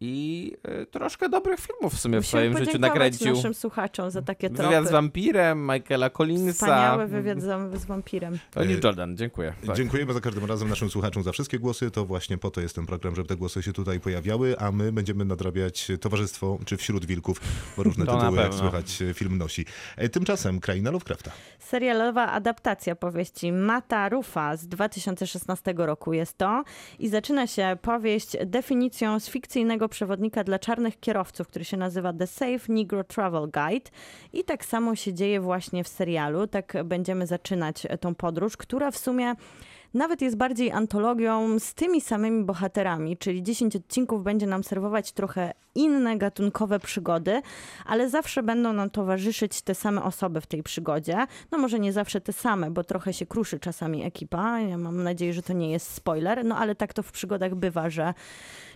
i e, troszkę dobrych filmów w sumie w Musimy swoim życiu nakręcił. naszym słuchaczom za takie tropy. Wywiad z wampirem, Michaela Collinsa. Wspaniały wywiad z, z wampirem. Olive Jordan, dziękuję. Tak. Dziękujemy za każdym razem naszym słuchaczom za wszystkie głosy. To właśnie po to jest ten program, żeby te głosy się tutaj pojawiały, a my będziemy nadrabiać Towarzystwo czy Wśród Wilków, bo różne To tytuły, jak słychać, film nosi. E, Tymczasem Kraina Lovecrafta. Serialowa adaptacja powieści Mata Rufa z 2016 roku jest to i zaczyna się powieść definicją z fikcyjnego przewodnika dla czarnych kierowców, który się nazywa The Safe Negro Travel Guide i tak samo się dzieje właśnie w serialu. Tak będziemy zaczynać tą podróż, która w sumie nawet jest bardziej antologią z tymi samymi bohaterami, czyli 10 odcinków będzie nam serwować trochę inne gatunkowe przygody, ale zawsze będą nam towarzyszyć te same osoby w tej przygodzie. No może nie zawsze te same, bo trochę się kruszy czasami ekipa. Ja mam nadzieję, że to nie jest spoiler, no ale tak to w przygodach bywa, że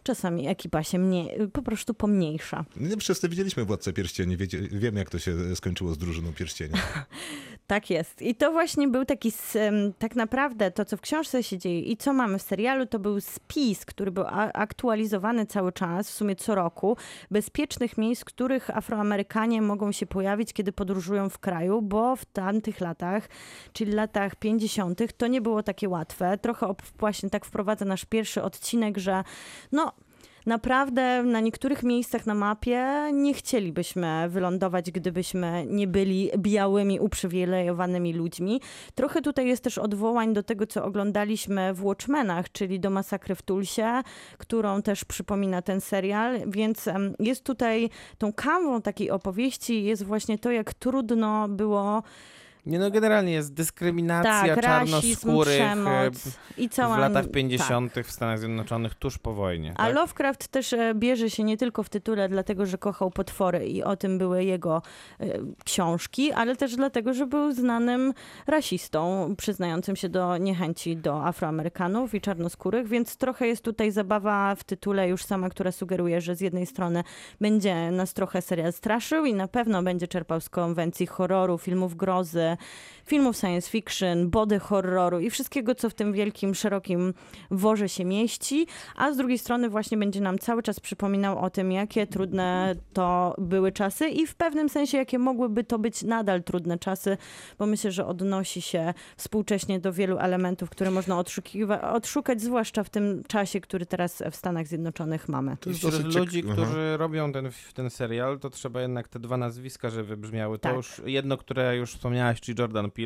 czasami ekipa się mniej, po prostu pomniejsza. Nie, Wszyscy widzieliśmy Władcę Pierścieni, wiecie, wiemy jak to się skończyło z drużyną Pierścienia. Tak jest. I to właśnie był taki, tak naprawdę to, co w książce się dzieje i co mamy w serialu, to był spis, który był aktualizowany cały czas, w sumie co roku, bezpiecznych miejsc, w których Afroamerykanie mogą się pojawić, kiedy podróżują w kraju, bo w tamtych latach, czyli latach 50., to nie było takie łatwe. Trochę właśnie tak wprowadza nasz pierwszy odcinek, że no, Naprawdę na niektórych miejscach na mapie nie chcielibyśmy wylądować, gdybyśmy nie byli białymi, uprzywilejowanymi ludźmi. Trochę tutaj jest też odwołań do tego, co oglądaliśmy w Watchmenach, czyli do masakry w Tulsie, którą też przypomina ten serial, więc jest tutaj tą kanwą takiej opowieści jest właśnie to, jak trudno było Nie no, generalnie jest dyskryminacja tak, rasizm, czarnoskórych przemoc i cała... w latach tak. 50. w Stanach Zjednoczonych tuż po wojnie. A tak? Lovecraft też e, bierze się nie tylko w tytule dlatego, że kochał potwory i o tym były jego e, książki, ale też dlatego, że był znanym rasistą, przyznającym się do niechęci do Afroamerykanów i czarnoskórych, więc trochę jest tutaj zabawa w tytule już sama, która sugeruje, że z jednej strony będzie nas trochę serial straszył i na pewno będzie czerpał z konwencji horroru, filmów grozy, Yeah. Filmów science fiction, body horroru i wszystkiego, co w tym wielkim, szerokim worze się mieści, a z drugiej strony właśnie będzie nam cały czas przypominał o tym, jakie trudne to były czasy i w pewnym sensie, jakie mogłyby to być nadal trudne czasy, bo myślę, że odnosi się współcześnie do wielu elementów, które można odszukać, zwłaszcza w tym czasie, który teraz w Stanach Zjednoczonych mamy. To jest wśród dosyć ciek- ludzi, Aha. którzy robią ten, ten serial, to trzeba jednak te dwa nazwiska, żeby wybrzmiały. To Tak. już jedno, które już wspomniałaś, czyli Jordan Peele,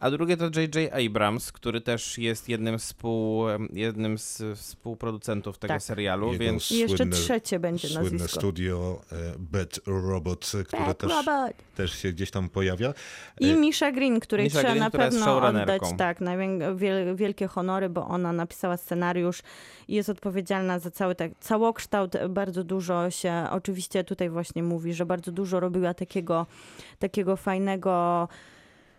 a drugie to J.J. Abrams, który też jest jednym, współ, jednym z współproducentów tego Tak. serialu, Jego więc I jeszcze słynne- trzecie będzie Słynne nazwisko. studio e, Bad Robot, które Bad też, Robot. też się gdzieś tam pojawia. I E, Misha Green, której Misha trzeba Green, na pewno oddać tak, wielkie honory, bo ona napisała scenariusz i jest odpowiedzialna za cały tak, całokształt. Bardzo dużo się, oczywiście tutaj właśnie mówi, że bardzo dużo robiła takiego, takiego fajnego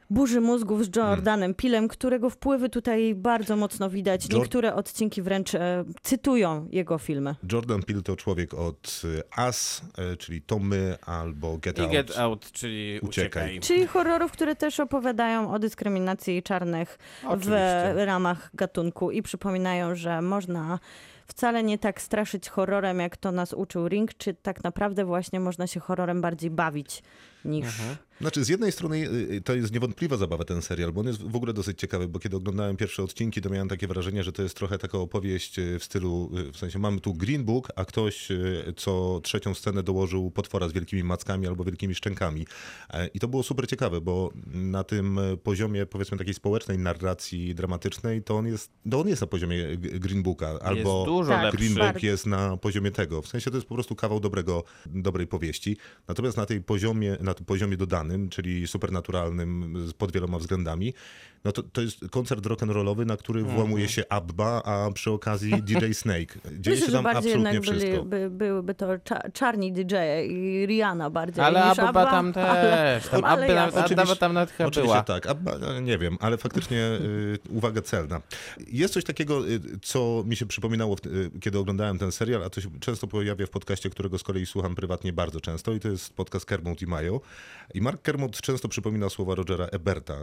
burzy mózgów z Jordanem Pilem, którego wpływy tutaj bardzo mocno widać. Jor- Niektóre odcinki wręcz e, cytują jego filmy. Jordan Peele to człowiek od e, Us, e, czyli Tommy albo Get i Out. Get Out, czyli Uciekaj. Uciekaj. Czyli horrorów, które też opowiadają o dyskryminacji czarnych w Oczywiście. ramach gatunku i przypominają, że można wcale nie tak straszyć horrorem, jak to nas uczył Ring, czy tak naprawdę właśnie można się horrorem bardziej bawić niż... Mhm. Znaczy, z jednej strony y, to jest niewątpliwa zabawa ten serial, bo on jest w ogóle dosyć ciekawy, bo kiedy oglądałem pierwsze odcinki, to miałem takie wrażenie, że to jest trochę taka opowieść y, w stylu, y, w sensie mamy tu Green Book, a ktoś y, co trzecią scenę dołożył potwora z wielkimi mackami albo wielkimi szczękami. E, I to było super ciekawe, bo na tym y, poziomie, powiedzmy, takiej społecznej narracji dramatycznej, to on jest, to on jest na poziomie Green Booka, albo jest dużo Tak. Green Book Bardzo. jest na poziomie tego. W sensie to jest po prostu kawał dobrego, dobrej powieści. Natomiast na tej poziomie, na tym poziomie dodanym, czyli supernaturalnym z- pod wieloma względami, no to, to jest koncert rock'n'rollowy, na który włamuje się Abba, a przy okazji DJ Snake. Dzieje Myślę, się że tam bardziej absolutnie jednak byli, wszystko. by, byłyby to cza, czarni DJ i Rihanna bardziej Ale niż Abba Abba, tam ale- też. Tam ale Abba, nawet, Abba tam nawet chyba Oczywiście była. tak, Abba, no, nie wiem, ale faktycznie y, uwaga celna. Jest coś takiego, y, co mi się przypominało, y, kiedy oglądałem ten serial, a to się często pojawia w podcaście, którego z kolei słucham prywatnie bardzo często i to jest podcast Kermit i Mayo. I Mark Kermode często przypomina słowa Rogera Eberta,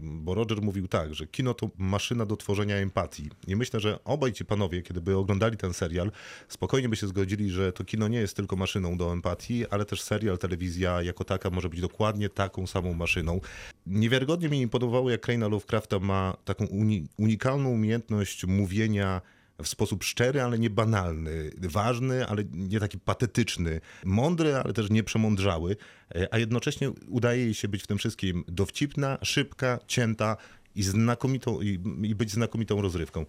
bo Roger mówił tak, że kino to maszyna do tworzenia empatii. I myślę, że obaj ci panowie, kiedy by oglądali ten serial, spokojnie by się zgodzili, że to kino nie jest tylko maszyną do empatii, ale też serial, telewizja jako taka może być dokładnie taką samą maszyną. Niewiarygodnie mi imponowało, jak Kraina Lovecrafta ma taką uni- unikalną umiejętność mówienia w sposób szczery, ale nie banalny, ważny, ale nie taki patetyczny, mądry, ale też nieprzemądrzały, e, a jednocześnie udaje jej się być w tym wszystkim dowcipna, szybka, cięta i znakomitą, i, i być znakomitą rozrywką.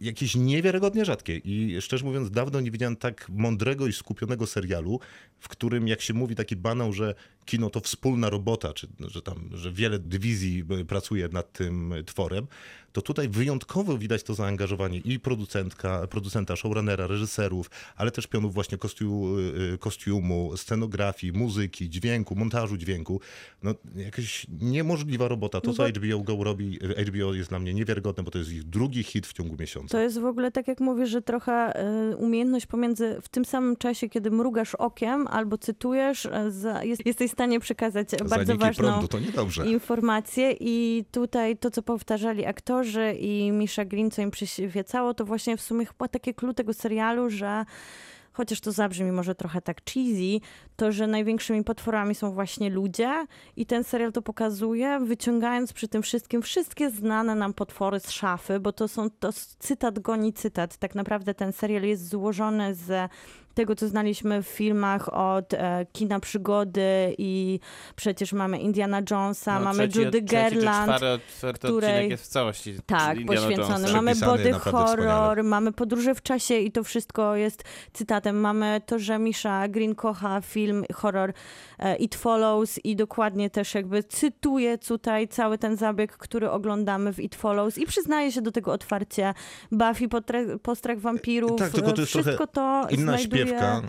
Jakieś niewiarygodnie rzadkie. I szczerze mówiąc dawno nie widziałem tak mądrego i skupionego serialu, w którym jak się mówi taki banał, że kino to wspólna robota, czy że tam, że wiele dywizji e, pracuje nad tym tworem, to tutaj wyjątkowo widać to zaangażowanie i producentka, producenta, showrunnera, reżyserów, ale też pionów właśnie kostiu, y, kostiumu, scenografii, muzyki, dźwięku, montażu dźwięku. No jakaś niemożliwa robota. To, No co bo- HBO Go robi, HBO jest dla mnie niewiarygodne, bo to jest ich drugi hit w ciągu miesiąca. To jest w ogóle, tak jak mówisz, że trochę umiejętność pomiędzy w tym samym czasie, kiedy mrugasz okiem albo cytujesz, jest, jesteś w stanie przekazać bardzo ważną prądu to niedobrze. informacje i tutaj to, co powtarzali aktorzy i Misha Green, co im przyświecało, to właśnie w sumie chyba takie clue tego serialu, że chociaż to zabrzmi może trochę tak cheesy, to, że największymi potworami są właśnie ludzie i ten serial to pokazuje, wyciągając przy tym wszystkim wszystkie znane nam potwory z szafy, bo to są, to cytat goni cytat. Tak naprawdę ten serial jest złożony z tego, co znaliśmy w filmach od e, kina przygody i przecież mamy Indiana Jonesa, No, mamy trzeci, Judy trzeci czy Gerland. czwarty, czwarty której- odcinek jest w całości Tak, poświęcony. Jonesa. Mamy body horror, wspaniale. mamy podróże w czasie i to wszystko jest cytatem. Mamy to, że Misha Green kocha film horror e, It Follows i dokładnie też jakby cytuje tutaj cały ten zabieg, który oglądamy w It Follows i przyznaje się do tego otwarcie. Buffy, postrach wampirów, Tak, tylko to e, jest wszystko to Inna.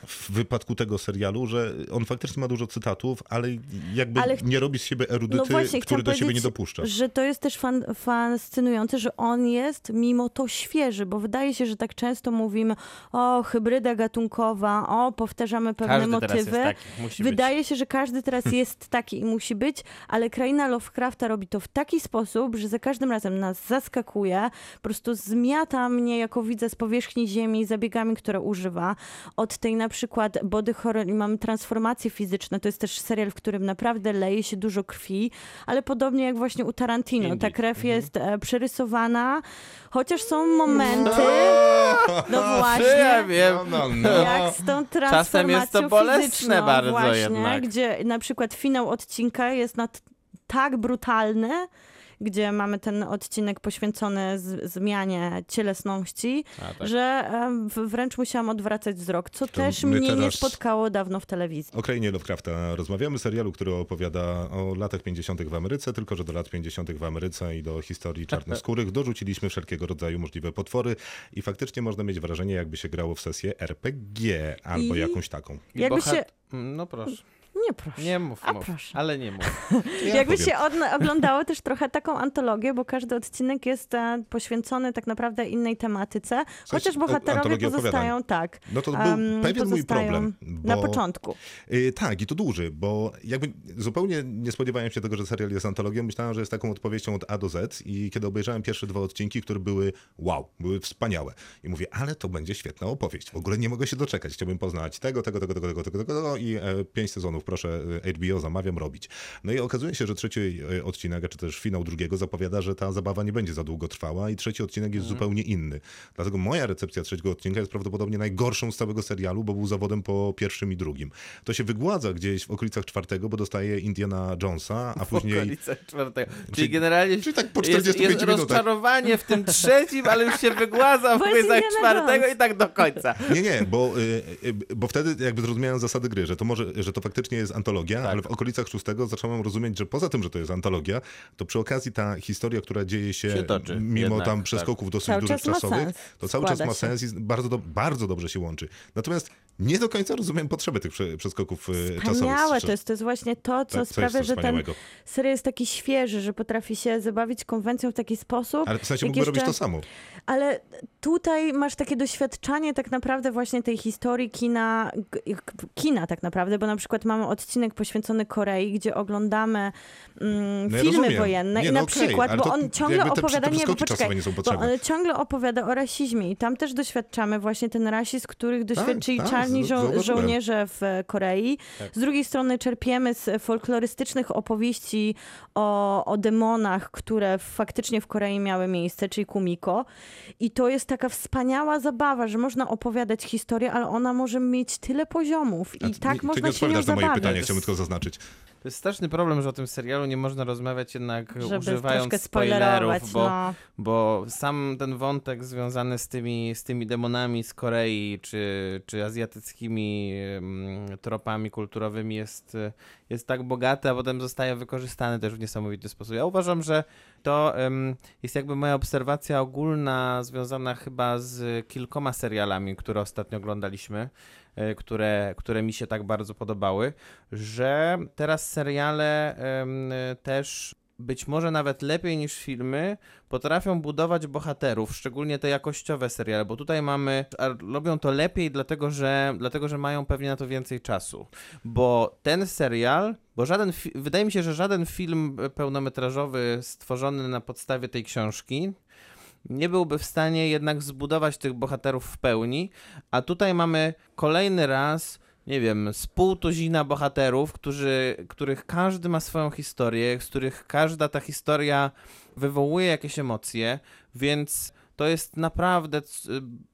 W wypadku tego serialu, że on faktycznie ma dużo cytatów, ale jakby Ale- nie robi z siebie erudyty, No właśnie, który do siebie nie dopuszcza. Że to jest też fan, fascynujące, że on jest mimo to świeży, bo wydaje się, że tak często mówimy o hybryda gatunkowa, o powtarzamy pewne Każdy teraz jest motywy. taki, musi Wydaje się, że każdy teraz jest taki i musi być, ale kraina Lovecrafta robi to w taki sposób, że za każdym razem nas zaskakuje, po prostu zmiata mnie jako widza z powierzchni ziemi zabiegami, które używa. Od tej na przykład body horror i mamy transformacje fizyczne, to jest też serial, w którym naprawdę leje się dużo krwi, ale podobnie jak właśnie u Tarantino, Indie. ta krew jest e, przerysowana, chociaż są momenty, no Ja właśnie, wiem. No, no, no. jak z tą transformacją Czasem jest to bolesne fizyczną bardzo właśnie, jednak. gdzie na przykład finał odcinka jest na tak brutalny, gdzie mamy ten odcinek poświęcony z, zmianie cielesności, A, tak. że w- wręcz musiałam odwracać wzrok, co To też mnie nie teraz- spotkało dawno w telewizji. O krainie Lovecrafta rozmawiamy, serialu, który opowiada o latach 50. w Ameryce, tylko że do lat 50. w Ameryce i do historii czarnoskórych dorzuciliśmy wszelkiego rodzaju możliwe potwory i faktycznie można mieć wrażenie, jakby się grało w sesję RPG albo I- jakąś taką. I Jakby bohat- się... No proszę, Nie proszę. nie mów, A mów. proszę. ale nie mów. Ja Jakby powiem. się oglądało też trochę taką antologię, bo każdy odcinek jest e, poświęcony tak naprawdę innej tematyce, chociaż bohaterowie antologia pozostają tak. No to był em, pewien mój pozostają problem. Na bo- początku. Yy, tak, i to duży, bo jakby zupełnie nie spodziewałem się tego, że serial jest antologią. Myślałem, że jest taką odpowiedzią od A do Z i kiedy obejrzałem pierwsze dwa odcinki, które były wow, były wspaniałe. I mówię, ale to będzie świetna opowieść. W ogóle nie mogę się doczekać. Chciałbym poznać tego, tego, tego, tego, tego, tego, tego, tego i e, pięć sezonów, proszę, e, HBO zamawiam robić. No i okazuje się, że trzeci e, odcinek, czy też finał drugiego zapowiada, że ta zabawa nie będzie za długo trwała i trzeci odcinek jest zupełnie inny. Dlatego moja recepcja trzeciego odcinka jest prawdopodobnie najgorszą z całego serialu, bo był zawodem po pierwszym i drugim. To się wygładza gdzieś w okolicach czwartego, bo dostaje Indiana Jonesa, a W później... okolicach czwartego. Czyli, Czyli- generalnie czyli tak po jest, 45 jest minutach. rozczarowanie w tym trzecim, ale już się wygładza w jest okolicach czwartego i tak do końca. Nie, nie, bo, y, y, bo wtedy jakby zrozumiałem zasady gry, że to może, że to faktycznie jest antologia, Tak. ale w okolicach szóstego zacząłem rozumieć, że poza tym, że to jest antologia, to przy okazji ta historia, która dzieje się, Się toczy, mimo jednak, tam tak. przeskoków dosyć Cały dużych czas czasowych, to cały czas ma się. sens i bardzo, do, bardzo dobrze się łączy. Natomiast nie do końca rozumiem potrzeby tych prze- przeskoków e, czasowych. Wspaniałe to jest, to jest właśnie to, co Tak, sprawia, że ten serial jest taki świeży, że potrafi się zabawić konwencją w taki sposób. Ale w sensie mógłby robić jeszcze- to samo. Ale tutaj masz takie doświadczanie tak naprawdę właśnie tej historii kina, kina tak naprawdę, bo na przykład mamy odcinek poświęcony Korei, gdzie oglądamy mm, No ja filmy rozumiem. wojenne Nie, i no na okej, przykład, bo on ciągle opowiada, nie, bo poczekaj, nie są bo on ciągle opowiada o rasizmie i tam też doświadczamy właśnie ten rasizm, których doświadczyli tak, czarni z- żo- żołnierze w e, Korei. Z drugiej strony czerpiemy z folklorystycznych opowieści o, o demonach, które faktycznie w Korei miały miejsce, czyli Kumiko. I to jest taka wspaniała zabawa, że można opowiadać historię, ale ona może mieć tyle poziomów i A tak nie, można nie się nią odpowiadasz na moje pytanie, chciałbym tylko zaznaczyć. To jest straszny problem, że o tym serialu nie można rozmawiać jednak Żeby używając spoilerów, bo, no. bo sam ten wątek związany z tymi, z tymi demonami z Korei, czy, czy azjatyckimi tropami kulturowymi jest, jest tak bogaty, a potem zostaje wykorzystany też w niesamowity sposób. Ja uważam, że to em, jest jakby moja obserwacja ogólna związana chyba z kilkoma serialami, które ostatnio oglądaliśmy które, które mi się tak bardzo podobały, że teraz seriale też być może nawet lepiej niż filmy potrafią budować bohaterów, szczególnie te jakościowe seriale, bo tutaj mamy, robią to lepiej dlatego że, dlatego, że mają pewnie na to więcej czasu, bo ten serial, bo żaden, wydaje mi się, że żaden film pełnometrażowy stworzony na podstawie tej książki nie byłby w stanie jednak zbudować tych bohaterów w pełni, a tutaj mamy kolejny raz, nie wiem, z pół tuzina bohaterów, którzy, których każdy ma swoją historię, z których każda ta historia wywołuje jakieś emocje, więc to jest naprawdę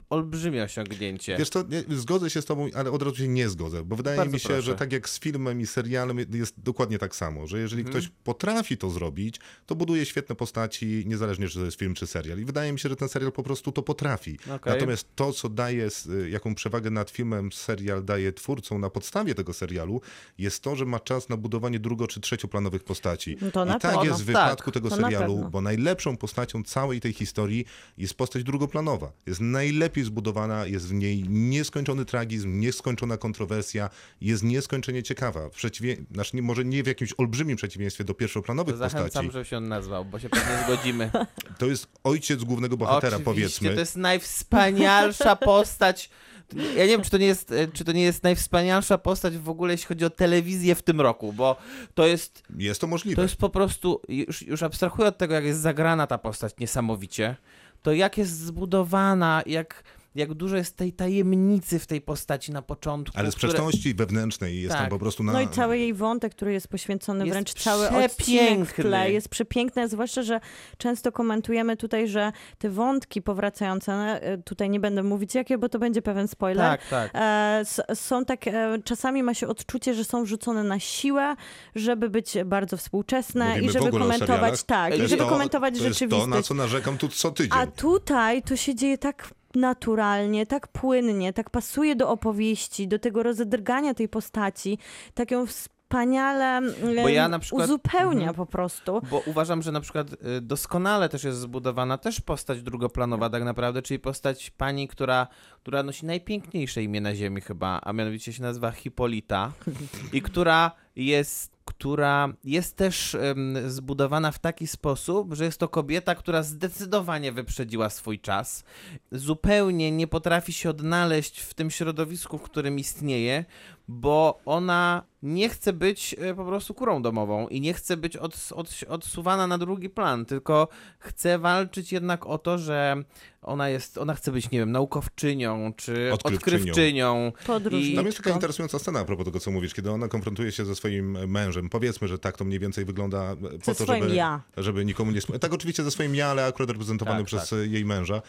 olbrzymie osiągnięcie. Wiesz co, nie, zgodzę się z tobą, ale od razu się nie zgodzę, bo wydaje Bardzo mi się, proszę. że tak jak z filmem i serialem jest dokładnie tak samo, że jeżeli Mhm. ktoś potrafi to zrobić, to buduje świetne postaci, niezależnie czy to jest film czy serial. I wydaje mi się, że ten serial po prostu to potrafi. Okej. Natomiast to, co daje, s- jaką przewagę nad filmem serial daje twórcom na podstawie tego serialu, jest to, że ma czas na budowanie drugo- czy trzecioplanowych postaci. No to na I tak pewno. jest w Tak, wypadku tego to na serialu, pewno. bo najlepszą postacią całej tej historii jest postać drugoplanowa. Jest najlepiej zbudowana, jest w niej nieskończony tragizm, nieskończona kontrowersja, jest nieskończenie ciekawa. W przeciwie... znaczy, może nie w jakimś olbrzymim przeciwieństwie do pierwszoplanowych To zachęcam, postaci. żeby się on nazwał, bo się pewnie zgodzimy. To jest ojciec głównego bohatera, Oczywiście, powiedzmy. to jest najwspanialsza postać. Ja nie wiem, czy to, nie jest, czy to nie jest najwspanialsza postać w ogóle, jeśli chodzi o telewizję w tym roku, bo to jest, Jest to możliwe. to jest po prostu, już, już abstrahuję od tego, jak jest zagrana ta postać niesamowicie, to jak jest zbudowana, jak, jak dużo jest tej tajemnicy w tej postaci na początku. Ale które- sprzeczności wewnętrznej jest Tak. tam po prostu na... No i cały jej wątek, który jest poświęcony Jest wręcz cały odcinek w przepiękny. tle jest przepiękne, zwłaszcza, że często komentujemy tutaj, że te wątki powracające, e, tutaj nie będę mówić jakie, bo to będzie pewien spoiler, Tak, tak. E, są tak, e, czasami ma się odczucie, że są wrzucone na siłę, żeby być bardzo współczesne Mówimy i w żeby komentować, tak, i żeby to- komentować to rzeczywistość. to, na co narzekam tu co tydzień. A tutaj to się dzieje tak naturalnie, tak płynnie, tak pasuje do opowieści, do tego rozedrgania tej postaci, tak ją wspaniale Bo ja na przykład- uzupełnia Mhm. po prostu. Bo uważam, że na przykład y, doskonale też jest zbudowana też postać drugoplanowa tak naprawdę, czyli postać pani, która, która nosi najpiękniejsze imię na ziemi chyba, a mianowicie się nazywa Hipolita i która jest która jest też em, zbudowana w taki sposób, że jest to kobieta, która zdecydowanie wyprzedziła swój czas. Zupełnie nie potrafi się odnaleźć w tym środowisku, w którym istnieje, bo ona nie chce być e, po prostu kurą domową i nie chce być od, od, odsuwana na drugi plan, tylko chce walczyć jednak o to, że ona jest, ona chce być, nie wiem, naukowczynią czy Odkrywczynią. odkrywczynią. Podróżniczką. Tam jest taka interesująca scena a propos tego, co mówisz, kiedy ona konfrontuje się ze swoim mężem. Powiedzmy, że tak to mniej więcej wygląda e, po Ze to, swoim żeby, ja. żeby nikomu nie... Tak, oczywiście ze swoim ja, ale akurat reprezentowany Tak, przez tak. jej męża.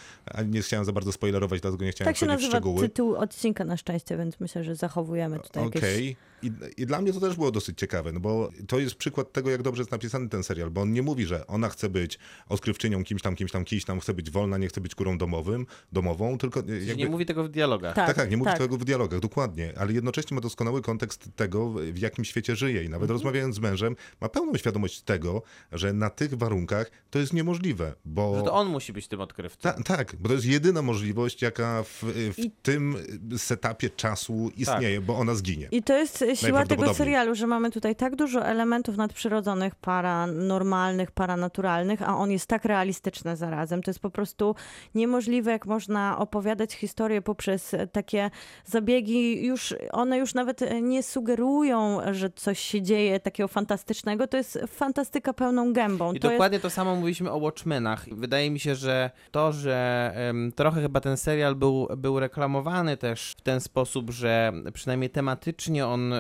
Nie chciałem za bardzo spoilerować, dlatego nie chciałem Tak się wchodzić w nazywa szczegóły. tytuł odcinka na szczęście, więc myślę, że zachowujemy tutaj Okej. jakieś I, I dla mnie to też było dosyć ciekawe, no bo to jest przykład tego, jak dobrze jest napisany ten serial, bo on nie mówi, że ona chce być odkrywczynią kimś tam, kimś tam, kimś tam, chce być wolna, nie chce być kurą domowym, domową, tylko e, jakby... Nie mówi tego w dialogach. Tak. Tak, tak, nie mówi tak. tego w dialogach, dokładnie, ale jednocześnie ma doskonały kontekst tego, w jakim świecie żyje i nawet Mhm. rozmawiając z mężem, ma pełną świadomość tego, że na tych warunkach to jest niemożliwe, bo... Że to on musi być tym odkrywcą. Ta, tak, bo to jest jedyna możliwość, jaka w, w I- tym setupie czasu istnieje, bo ona zginie. I to jest siła tego serialu, że mamy tutaj tak dużo elementów nadprzyrodzonych, paranormalnych, paranaturalnych, a on jest tak realistyczny zarazem. To jest po prostu niemożliwe, jak można opowiadać historię poprzez takie zabiegi. Już, one już nawet nie sugerują, że coś się dzieje takiego fantastycznego. To jest fantastyka pełną gębą. I to jest dokładnie to samo mówiliśmy o Watchmenach. Wydaje mi się, że to, że em, trochę chyba ten serial był, był reklamowany też w ten sposób, że przynajmniej tematycznie on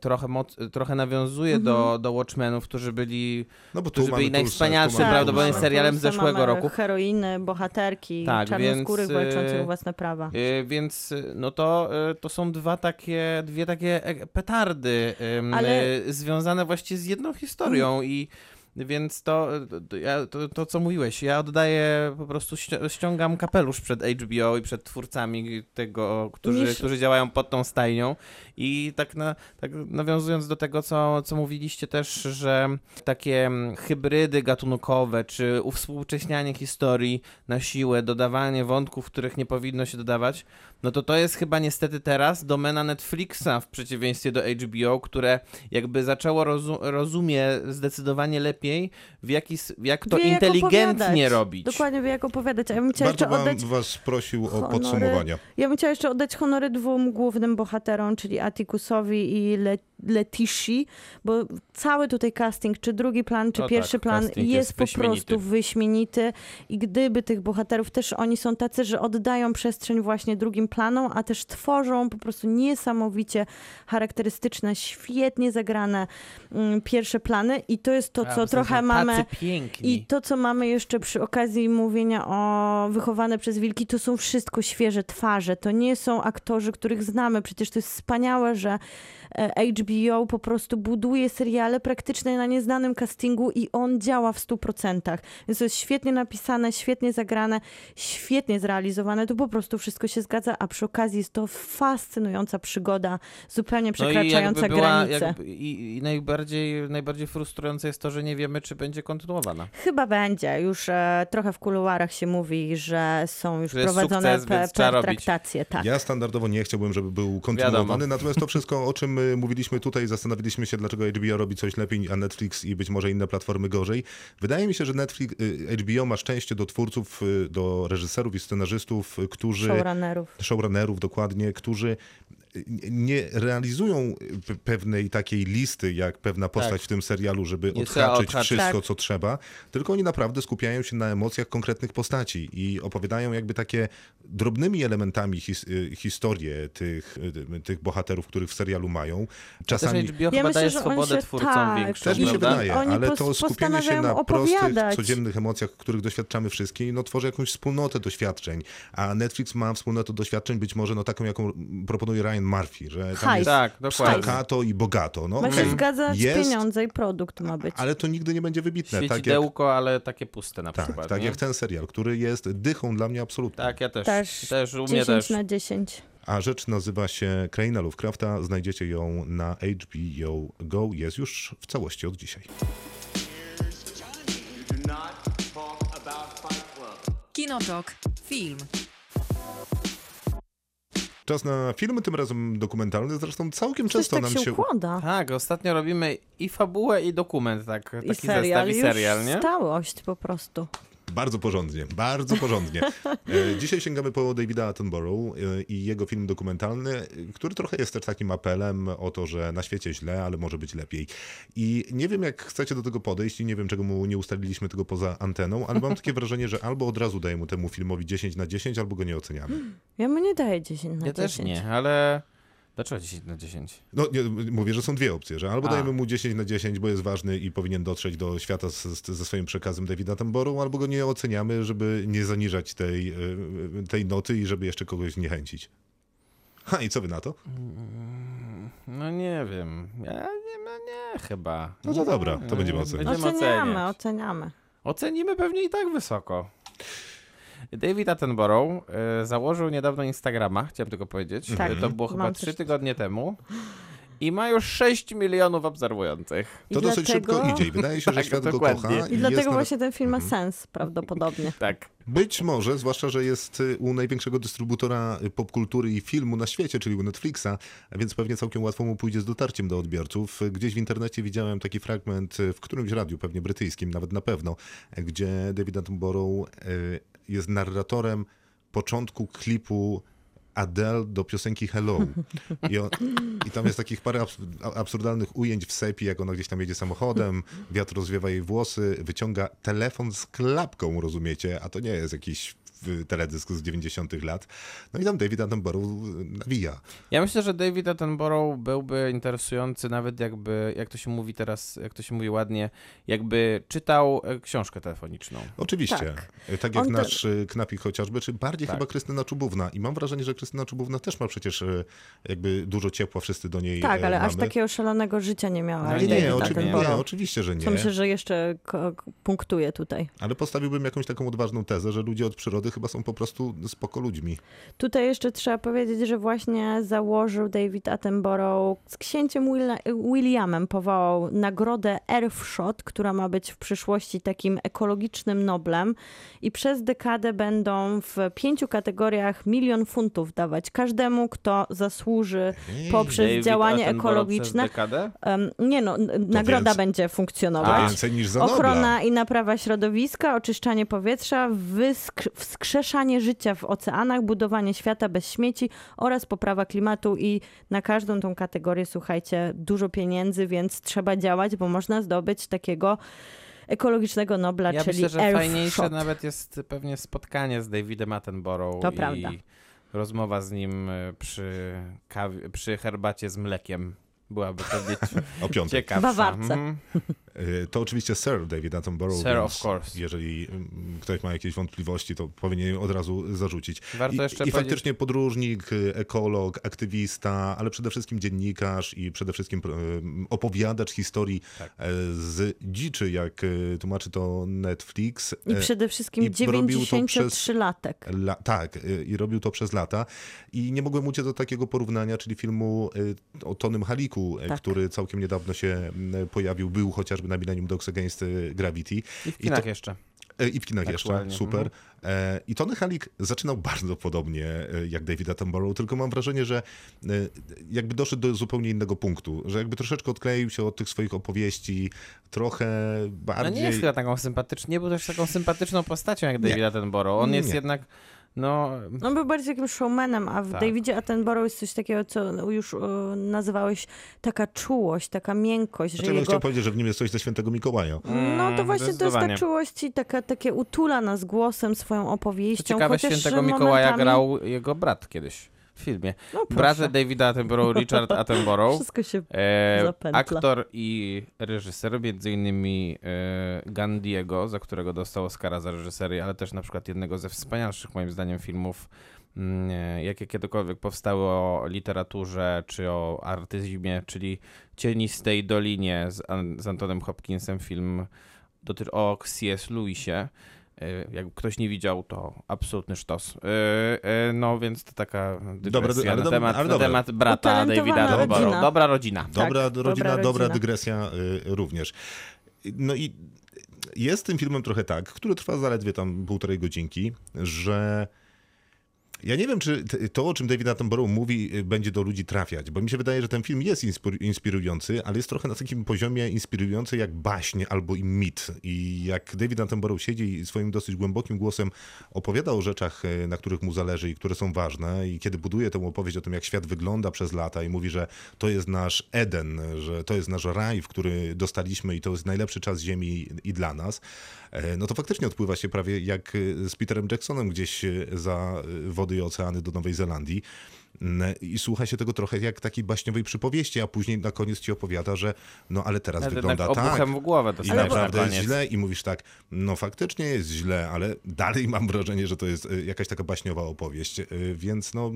trochę, moc, trochę nawiązuje do, Mhm. do Watchmenów, którzy byli No bo którzy byli najwspanialszym prawdopodobnie Tulsę. serialem Tulsa, zeszłego roku. Heroiny, bohaterki, Tak, czarnoskórych więc, walczących e, o własne prawa. Y, Więc y, no to, to są dwa takie, dwie takie e- petardy Ale- związane właściwie z jedną historią i więc to, to, ja, to, co mówiłeś, ja oddaję, po prostu ści- ściągam kapelusz przed HBO i przed twórcami tego, którzy, Niż- którzy działają pod tą stajnią. I tak, na, tak nawiązując do tego, co, co mówiliście też, że takie hybrydy gatunkowe, czy uwspółcześnianie historii na siłę, dodawanie wątków, których nie powinno się dodawać, no to to jest chyba niestety teraz domena Netflixa w przeciwieństwie do HBO, które jakby zaczęło rozu- rozumie zdecydowanie lepiej, w, jaki, jak to Wie, jak inteligentnie opowiadać. robić. Dokładnie wie, jak opowiadać. A ja bym chciała Bardzo jeszcze bym oddać was prosił o honory. podsumowania. Ja bym chciała jeszcze oddać honory dwóm głównym bohaterom, czyli Atikusowi i Le Letishi, bo cały tutaj casting, czy drugi plan, czy No pierwszy tak, plan jest, jest po wyśmienity. prostu wyśmienity i gdyby tych bohaterów też oni są tacy, że oddają przestrzeń właśnie drugim planom, a też tworzą po prostu niesamowicie charakterystyczne, świetnie zagrane mm, pierwsze plany i to jest to, co są trochę mamy piękni. i to, co mamy jeszcze przy okazji mówienia o wychowane przez wilki, to są wszystko świeże twarze. To nie są aktorzy, których znamy. Przecież to jest wspaniałe, że HBO po prostu buduje seriale praktycznie na nieznanym castingu i on działa w 100%. Więc to jest świetnie napisane, świetnie zagrane, świetnie zrealizowane. To po prostu wszystko się zgadza, a przy okazji jest to fascynująca przygoda, zupełnie przekraczająca no i jakby była, granice. jakby, i, I najbardziej, najbardziej frustrujące jest to, że nie wiemy, czy będzie kontynuowana. Chyba będzie. Już e, trochę w kuluarach się mówi, że są już Że prowadzone sukces, pe, pe, traktacje. Tak. Ja standardowo nie chciałbym, żeby był kontynuowany, Wiadomo. natomiast to wszystko, o czym y, mówiliśmy tutaj, zastanowiliśmy się, dlaczego HBO robi coś lepiej, a Netflix i być może inne platformy gorzej. Wydaje mi się, że Netflix, y, HBO ma szczęście do twórców, y, do reżyserów i scenarzystów, y, którzy Showrunnerów. showrunnerów dokładnie, którzy nie realizują pe- pewnej takiej listy, jak pewna postać Tak. w tym serialu, żeby Nie odhaczyć wszystko, Tak. co trzeba, tylko oni naprawdę skupiają się na emocjach konkretnych postaci i opowiadają jakby takie drobnymi elementami his, y, historię tych, y, tych bohaterów, których w serialu mają. Czasami... Też HBO chyba myślę, daje że oni swobodę się- twórcom tak, większą, Też mi się wydaje, Oni ale to skupienie się na prostych, opowiadać. codziennych emocjach, których doświadczamy wszystkie, no tworzy jakąś wspólnotę doświadczeń. A Netflix ma wspólnotę doświadczeń być może no taką, jaką proponuje Ryan Murphy, że tam Hajs. jest Tak, dokładnie. staccato i bogato. No, Ma się zgadzać jest, pieniądze i produkt ma być. ale to nigdy nie będzie wybitne. Tak jak, ale takie puste na tak, przykład. tak nie? jak ten serial, który jest dychą dla mnie absolutnie. Tak, ja też. Też Też, u mnie 10 też. na 10. A rzecz nazywa się Kraina Lovecrafta. Znajdziecie ją na HBO Go. Jest już w całości od dzisiaj. Kinotok. Film. Czas na filmy, tym razem dokumentalne. Zresztą całkiem Coś często tak nam się się układa. Tak, ostatnio robimy i fabułę, i dokument, tak, taki I serial, zestaw, i serial, już nie? stałość po prostu. Bardzo porządnie, bardzo porządnie. E, Dzisiaj sięgamy po Davida Attenborough e, i jego film dokumentalny, który trochę jest też takim apelem o to, że na świecie źle, ale może być lepiej. I nie wiem, jak chcecie do tego podejść i nie wiem, czego mu nie ustaliliśmy tego poza anteną, ale mam takie wrażenie, że albo od razu dajemy temu filmowi 10 na 10, albo go nie oceniamy. Ja mu nie daję 10 na Ja 10. też nie, ale... Dlaczego 10 na 10? No, nie, mówię, że są dwie opcje, że albo A. dajemy mu 10 na 10, bo jest ważny i powinien dotrzeć do świata z, z, ze swoim przekazem Davida Attenborough, albo go nie oceniamy, żeby nie zaniżać tej, e, tej noty i żeby jeszcze kogoś zniechęcić. Ha, i co wy na to? No nie wiem. Ja nie, no nie chyba. No to dobra, to będziemy oceniać. Będziemy Oceniamy, oceniamy. Ocenimy pewnie i tak wysoko. David Attenborough e, założył niedawno Instagrama, chciałem tylko powiedzieć. Tak. To było chyba Mam trzy tygodnie temu. I ma już 6 milionów obserwujących. I To dosyć dlatego- szybko idzie i wydaje się, że Tak, świat go dokładnie. kocha. I jest dlatego nawet- właśnie ten film ma sens prawdopodobnie. Tak. Być może, zwłaszcza, że jest y, u największego dystrybutora y, popkultury i filmu na świecie, czyli u Netflixa, a więc pewnie całkiem łatwo mu pójdzie z dotarciem do odbiorców. Gdzieś w internecie widziałem taki fragment y, w którymś radiu, pewnie brytyjskim, nawet na pewno, gdzie David Attenborough jest narratorem początku klipu Adele do piosenki Hello. I, on, I tam jest takich parę absurdalnych ujęć w sepi, jak ona gdzieś tam jedzie samochodem, wiatr rozwiewa jej włosy, wyciąga telefon z klapką, rozumiecie? A to nie jest jakiś teledysk z 90 lat. No i tam David Attenborough nawija. Ja myślę, że David Attenborough byłby interesujący nawet jakby, jak to się mówi teraz, jak to się mówi ładnie, jakby czytał e, książkę telefoniczną. Oczywiście. Tak. Tak, jak On te- nasz y, knapik chociażby, czy bardziej Tak. chyba Krystyna Czubówna. I mam wrażenie, że Krystyna Czubówna też ma przecież y, jakby dużo ciepła, wszyscy do niej Tak, e, ale aż mamy. takiego szalonego życia nie miała. No Nie, nie, nie, oczy, nie, oczywiście, że nie. Co myślę, że jeszcze punktuje tutaj. Ale postawiłbym jakąś taką odważną tezę, że ludzie od przyrody chyba są po prostu spoko ludźmi. Tutaj jeszcze trzeba powiedzieć, że właśnie założył David Attenborough z księciem Willa- Williamem, powołał nagrodę Earthshot, która ma być w przyszłości takim ekologicznym noblem i przez dekadę będą w pięciu kategoriach milion funtów dawać każdemu, kto zasłuży poprzez David działanie ekologiczne. Przez dekadę? Em, nie no, nagroda więcej- będzie funkcjonować. więcej niż za Nobla. Ochrona i naprawa środowiska, oczyszczanie powietrza, wysk- wskrzeszanie życia w oceanach, budowanie świata bez śmieci oraz poprawa klimatu i na każdą tą kategorię, słuchajcie, dużo pieniędzy, więc trzeba działać, bo można zdobyć takiego ekologicznego Nobla, Ja czyli myślę, że Earth fajniejsze Shot. nawet jest pewnie spotkanie z Davidem Attenborough To i prawda. rozmowa z nim y, przy, kawie, przy herbacie z mlekiem. Byłaby pewnie O piątej. ciekawsza. Bawarce. Mhm. Y, To oczywiście Sir David Attenborough. Sir, więc of course. Jeżeli mm, ktoś ma jakieś wątpliwości, to powinien od razu zarzucić. Warto I, jeszcze i powiedzieć- faktycznie podróżnik, y, ekolog, aktywista, ale przede wszystkim dziennikarz i przede wszystkim y, opowiadacz historii Tak. e, z dziczy, jak tłumaczy to Netflix. I E, przede wszystkim i robił to 93-latek. La, tak, i robił to przez lata. I nie mogłem uciec do takiego porównania, czyli filmu o Tonym Haliku, Tak. który całkiem niedawno się mm, pojawił. Był chociażby na Millennium Dogs Against y, Gravity. I w I kinach to- jeszcze. E, I w kinach jeszcze, Aktualnie, super. mhm. E, I Tony Halik zaczynał bardzo podobnie e, jak David Attenborough, tylko mam wrażenie, że jakby doszedł do zupełnie innego punktu, że jakby troszeczkę odkleił się od tych swoich opowieści, trochę No bardziej... nie jest chyba taką sympatyczną, nie był też taką sympatyczną postacią jak David Attenborough. On jest Nie. jednak, no, On był bardziej takim showmanem, a w Tak. Davidzie Attenborough jest coś takiego, co już e, nazywałeś taka czułość, taka miękkość, Znaczy, że bym jego... chciał powiedzieć, że w nim jest coś ze Świętego Mikołaja. No to Mm, właśnie to jest ta czułość i taka, takie utula nas głosem, swoją Co opowieścią. ciekawe, chociaż świętego Mikołaja momentami- grał jego brat kiedyś filmie. No Brat Davida Attenborough, Richard Attenborough. wszystko się... E, Zapętla. aktor i reżyser, między innymi e, Gandiego, za którego dostał Oscara za reżyserię, ale też na przykład jednego ze wspanialszych moim zdaniem filmów, mm, e, jakie kiedykolwiek powstały o literaturze czy o artyzmie, czyli Cienistej Dolinie z, An- z Antonem Hopkinsem, film dotyczy o C.S. Lewisie. E, Jak ktoś nie widział, to absolutny sztos. E, e, No więc to taka dygresja ale na, dobra, temat, ale na dobra. temat brata Davida rodzina. Dobra rodzina. Dobra Tak, rodzina, dobra dobra, rodzina. dygresja y, również. No i jest tym filmem trochę tak, który trwa zaledwie tam półtorej godzinki, że ja nie wiem, czy to, o czym David Attenborough mówi, y, będzie do ludzi trafiać, bo mi się wydaje, że ten film jest inspir- inspirujący, ale jest trochę na takim poziomie inspirujący jak baśnie albo i mit. I jak David Attenborough siedzi i swoim dosyć głębokim głosem opowiada o rzeczach, y, na których mu zależy i które są ważne, i kiedy buduje tę opowieść o tym, jak świat wygląda przez lata i mówi, że to jest nasz Eden, że to jest nasz raj, w który dostaliśmy i to jest najlepszy czas Ziemi i dla nas, no to faktycznie odpływa się prawie jak y, z Peterem Jacksonem gdzieś y, za wody i oceany do Nowej Zelandii. Mm, I słucha się tego trochę jak takiej baśniowej przypowieści, a później na koniec ci opowiada, że no ale teraz Ale wygląda tak. w głowę I dostajesz na naprawdę jest źle i mówisz tak, no faktycznie jest źle, ale dalej mam wrażenie, że to jest jakaś taka baśniowa opowieść, więc no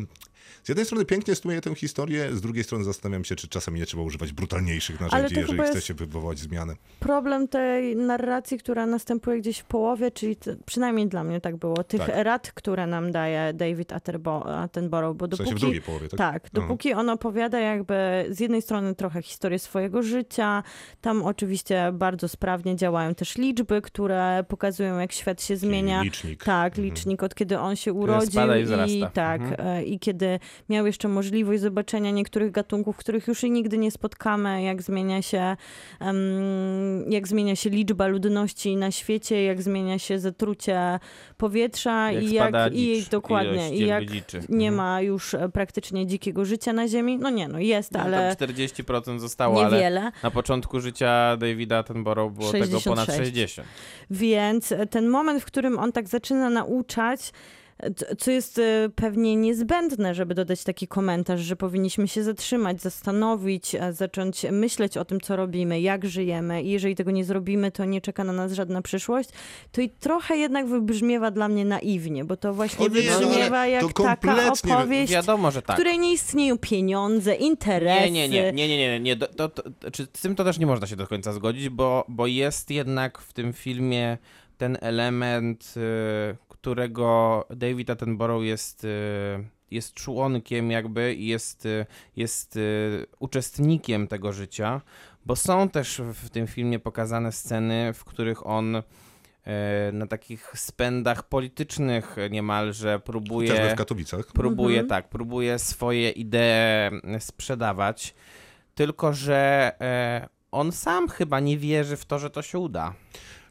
Z jednej strony pięknie stuje tę historię, z drugiej strony zastanawiam się, czy czasami nie trzeba używać brutalniejszych narzędzi, jeżeli chce się wywołać zmianę. problem tej narracji, która następuje gdzieś w połowie, czyli t- przynajmniej dla mnie tak było, tych Tak. rad, które nam daje David Attenbo- Attenborough, bo W sensie dopóki... w drugiej połowie, tak? Tak, dopóki on opowiada jakby z jednej strony trochę historię swojego życia, tam oczywiście bardzo sprawnie działają też liczby, które pokazują jak świat się zmienia. licznik. Tak, Mhm. licznik od kiedy on się urodził spada i i tak, Mhm. e, i kiedy miał jeszcze możliwość zobaczenia niektórych gatunków, których już i nigdy nie spotkamy, jak zmienia się jak zmienia się liczba ludności na świecie, jak zmienia się zatrucie powietrza Jak i jak i dokładnie i jak nie Mhm. ma już e, praktycznie dzikiego życia na ziemi. No nie, no jest, No, ale Tam 40% zostało, ale niewiele. na początku życia Davida Attenborough było tego ponad 66. 60. Więc e, ten moment, w którym on tak zaczyna nauczać, co jest e, pewnie niezbędne, żeby dodać taki komentarz, że powinniśmy się zatrzymać, zastanowić, e, zacząć myśleć o tym, co robimy, jak żyjemy i jeżeli tego nie zrobimy, to nie czeka na nas żadna przyszłość, to i trochę jednak wybrzmiewa dla mnie naiwnie, bo to właśnie O nie, no, wybrzmiewa jak taka opowieść, Wiadomo, że w tak. której nie istnieją pieniądze, interesy. Nie, nie, nie, nie, nie, nie, nie. To, to, to, czy z tym to też nie można się do końca zgodzić, bo, bo jest jednak w tym filmie ten element, y, którego David Attenborough jest, y, jest członkiem jakby i jest, y, jest y, uczestnikiem tego życia, bo są też w tym filmie pokazane sceny, w których on na takich spędach politycznych niemalże próbuje Chociażby w Katowicach. próbuje Mhm. tak, próbuje swoje idee sprzedawać, tylko że on sam chyba nie wierzy w to, że to się uda.